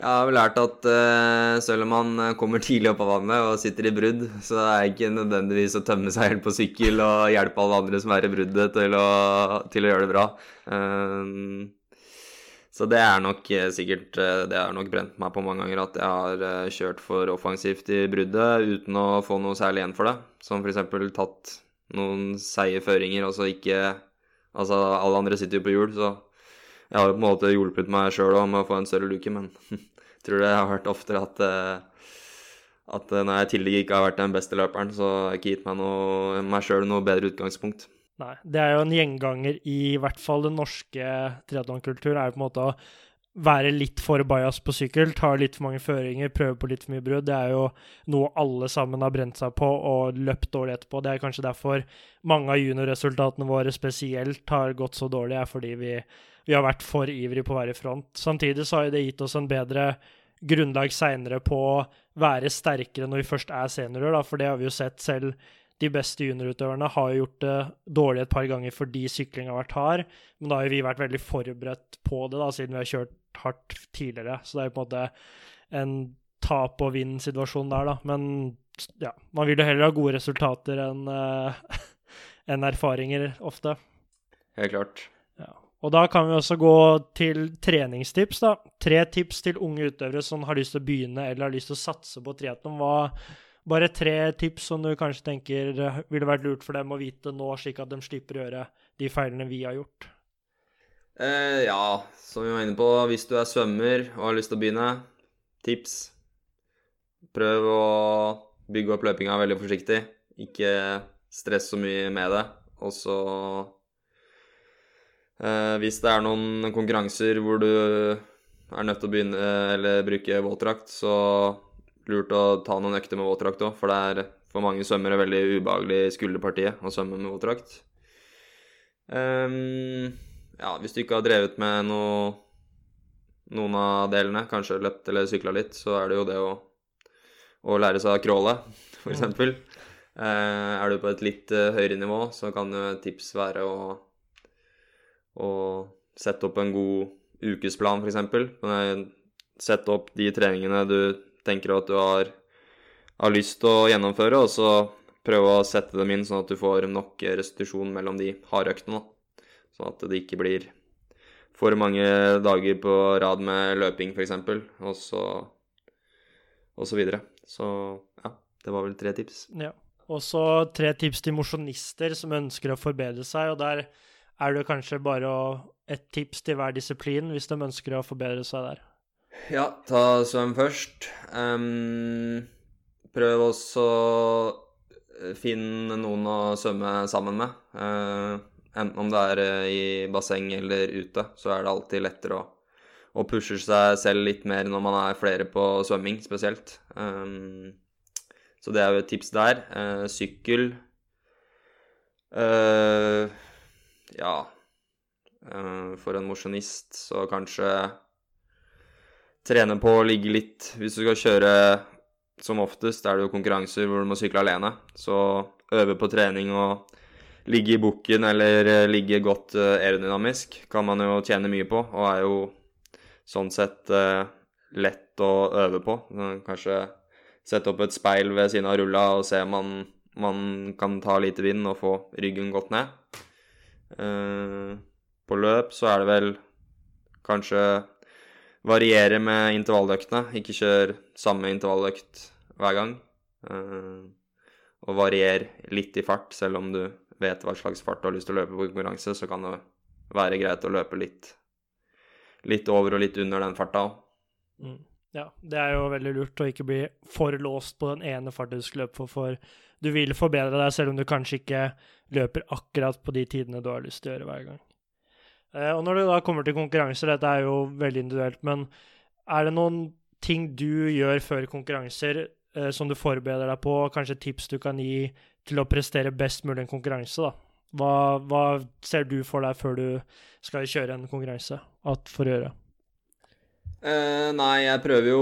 Jeg har vel lært at uh, selv om man eh, kommer tidlig opp av vannet og sitter i brudd, så er det ikke nødvendigvis å tømme seg helt på sykkel og hjelpe alle andre som er i bruddet, til å, til å gjøre det bra. Uh, så det er nok sikkert Det har nok brent meg på mange ganger at jeg har kjørt for offensivt i bruddet uten å få noe særlig igjen for det. Som f.eks. tatt noen seige føringer, og ikke Altså, alle andre sitter jo på hjul, så jeg har jo på en måte hjulpet meg sjøl òg med å få en større luke, men jeg [LAUGHS] tror det jeg har hørt oftere at eh, at når jeg tillegg ikke har vært den beste løperen, så har jeg ikke gitt meg, noe, meg sjøl noe bedre utgangspunkt. Nei, det er jo en gjenganger i hvert fall den norske triatlonkultur, er jo på en måte å være litt for bajas på sykkel, ta litt for mange føringer, prøve på litt for mye brudd. Det er jo noe alle sammen har brent seg på og løpt dårlig etterpå. Det er kanskje derfor mange av juniorresultatene våre spesielt har gått så dårlig, er fordi vi, vi har vært for ivrige på å være i front. Samtidig så har det gitt oss en bedre grunnlag seinere på å være sterkere når vi først er seniorer, da, for det har vi jo sett selv de beste juniorutøverne har gjort det dårlig et par ganger fordi sykling har vært hard, men da har vi vært veldig forberedt på det, da, siden vi har kjørt hardt tidligere. Så det er jo på en måte en tap og vinn-situasjon der, da. Men ja, man vil jo heller ha gode resultater enn [LAUGHS] uh, en erfaringer, ofte. Helt klart. Ja. Og da kan vi også gå til treningstips, da. Tre tips til unge utøvere som har lyst til å begynne eller har lyst til å satse på triatlon. Bare tre tips som du kanskje tenker ville vært lurt for dem å vite nå, slik at de slipper å gjøre de feilene vi har gjort? Eh, ja, som vi var inne på, hvis du er svømmer og har lyst til å begynne, tips. Prøv å bygge opp løpinga veldig forsiktig. Ikke stress så mye med det. Og så eh, Hvis det er noen konkurranser hvor du er nødt til å begynne eller bruke våtdrakt, så lurt å ta noen økter med våtdrakt òg, for det er for mange svømmere veldig ubehagelig i skulderpartiet å svømme med våtdrakt. Um, ja, hvis du ikke har drevet med noe, noen av delene, kanskje løpt eller sykla litt, så er det jo det å, å lære seg å crawle, f.eks. Mm. Uh, er du på et litt uh, høyere nivå, så kan jo et tips være å, å sette opp en god ukesplan, f.eks. Sette opp de treningene du tenker at du har, har lyst til å gjennomføre, og så prøve å sette dem inn sånn at du får nok restitusjon mellom de harde øktene. Sånn at det ikke blir for mange dager på rad med løping, f.eks., og så og så videre. Så ja, det var vel tre tips. Ja. Og så tre tips til mosjonister som ønsker å forbedre seg, og der er det kanskje bare å, et tips til hver disiplin hvis de ønsker å forbedre seg der. Ja, ta svøm først. Um, prøv også å finne noen å svømme sammen med. Uh, enten om det er uh, i basseng eller ute, så er det alltid lettere å, å pushe seg selv litt mer når man er flere på svømming, spesielt. Um, så det er jo et tips der. Uh, sykkel Ja For en mosjonist så kanskje trene på å ligge litt Hvis du skal kjøre som oftest, er det jo konkurranser hvor du må sykle alene. Så øve på trening og ligge i bukken eller eh, ligge godt eh, aerodynamisk kan man jo tjene mye på, og er jo sånn sett eh, lett å øve på. Kanskje sette opp et speil ved siden av rulla og se om man, man kan ta lite vind og få ryggen godt ned. På løp så er det vel kanskje variere med intervalløktene. Ikke kjør samme intervalløkt hver gang. Og varier litt i fart, selv om du vet hva slags fart du har lyst til å løpe på konkurranse, så kan det være greit å løpe litt, litt over og litt under den farta òg. Mm. Ja, det er jo veldig lurt å ikke bli for låst på den ene farten du skal løpe for, for du vil forbedre deg selv om du kanskje ikke løper akkurat på de tidene du har lyst til å gjøre hver gang. Eh, og når det da kommer til konkurranser, dette er jo veldig individuelt, men er det noen ting du gjør før konkurranser eh, som du forbereder deg på, kanskje tips du kan gi til å prestere best mulig en konkurranse, da? Hva, hva ser du for deg før du skal kjøre en konkurranse at for å gjøre? Eh, nei, jeg prøver jo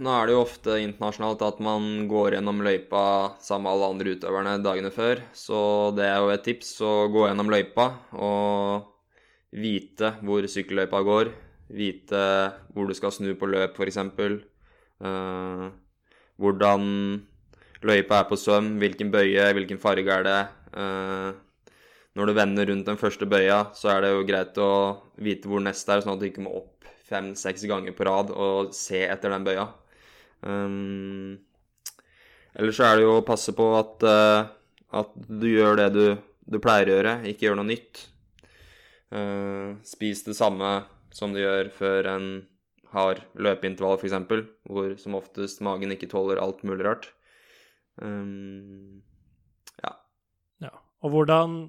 Nå er det jo ofte internasjonalt at man går gjennom løypa sammen med alle andre utøverne dagene før, så det er jo et tips å gå gjennom løypa og vite hvor sykkelløypa går. Vite hvor du skal snu på løp, f.eks. Eh, hvordan løypa er på svøm, hvilken bøye, hvilken farge er det. Eh, når du vender rundt den første bøya, så er det jo greit å vite hvor neste er, sånn at du ikke må opp fem-seks ganger på rad og se etter den bøya. Um, Eller så er det jo å passe på at, uh, at du gjør det du, du, pleier å gjøre, ikke gjør noe nytt. Uh, spis det samme som du gjør før en har løpeintervall, f.eks., hvor som oftest magen ikke tåler alt mulig rart. Um, ja. ja. Og hvordan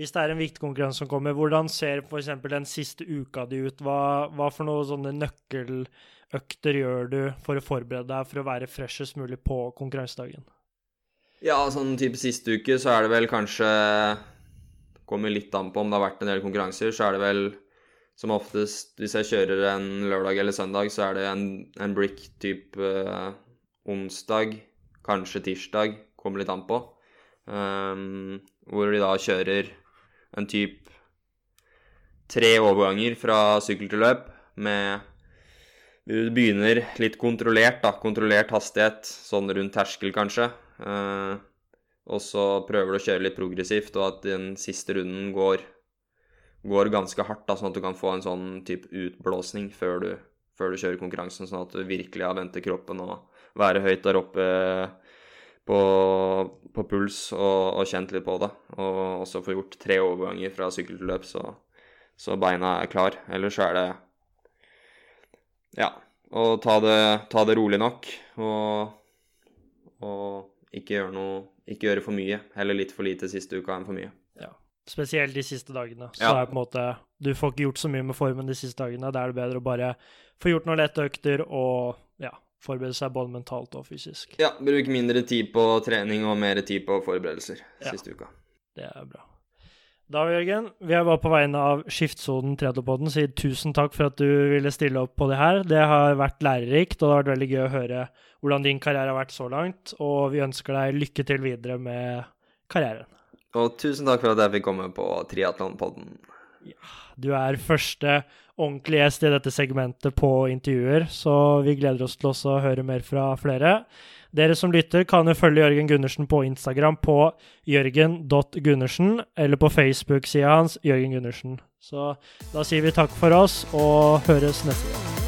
hvis det er en viktig konkurranse som kommer, hvordan ser f.eks. den siste uka di ut? Hva, hva, for noen sånne nøkkeløkter gjør du for å forberede deg for å være freshest mulig på konkurransedagen? Ja, sånn type siste uke så er det vel kanskje Kommer litt an på om det har vært en del konkurranser, så er det vel som oftest Hvis jeg kjører en lørdag eller søndag, så er det en, en brick type uh, onsdag, kanskje tirsdag, kommer litt an på. Um, hvor de da kjører en type tre overganger fra sykkel til løp med Du begynner litt kontrollert, da. Kontrollert hastighet, sånn rundt terskel, kanskje. Uh, og så prøver du å kjøre litt progressivt, og at den siste runden går, går ganske hardt, da, sånn at du kan få en sånn type utblåsning før du, før du kjører konkurransen, sånn at du virkelig har ventet kroppen og være høyt der oppe på, på puls og, og, kjent litt på det. Og også få gjort tre overganger fra sykkel til løp, så, så beina er klar. Ellers er det ja, å ta det, ta det rolig nok og, og ikke gjøre noe Ikke gjøre for mye. Heller litt for lite siste uka enn for mye. Ja. Spesielt de siste dagene. Så ja. er på en måte Du får ikke gjort så mye med formen de siste dagene. Da er det bedre å bare få gjort noen lette økter og forberede seg både mentalt og fysisk. Ja, bruk mindre tid på trening og mer tid på forberedelser ja. siste uka. Det er bra. Da, Jørgen, vi er bare på vegne av Skiftsonen Triathlopodden sier tusen takk for at du ville stille opp på det her. Det har vært lærerikt, og det har vært veldig gøy å høre hvordan din karriere har vært så langt. Og vi ønsker deg lykke til videre med karrieren. Og tusen takk for at jeg fikk komme på Triatlonpodden. Ja, du er første ordentlig gjest i dette segmentet på intervjuer, så vi gleder oss til å høre mer fra flere. Dere som lytter, kan jo følge Jørgen Gundersen på Instagram på jørgen.gundersen, eller på Facebook-sida hans Jørgen Gundersen. Så da sier vi takk for oss, og høres neste gang.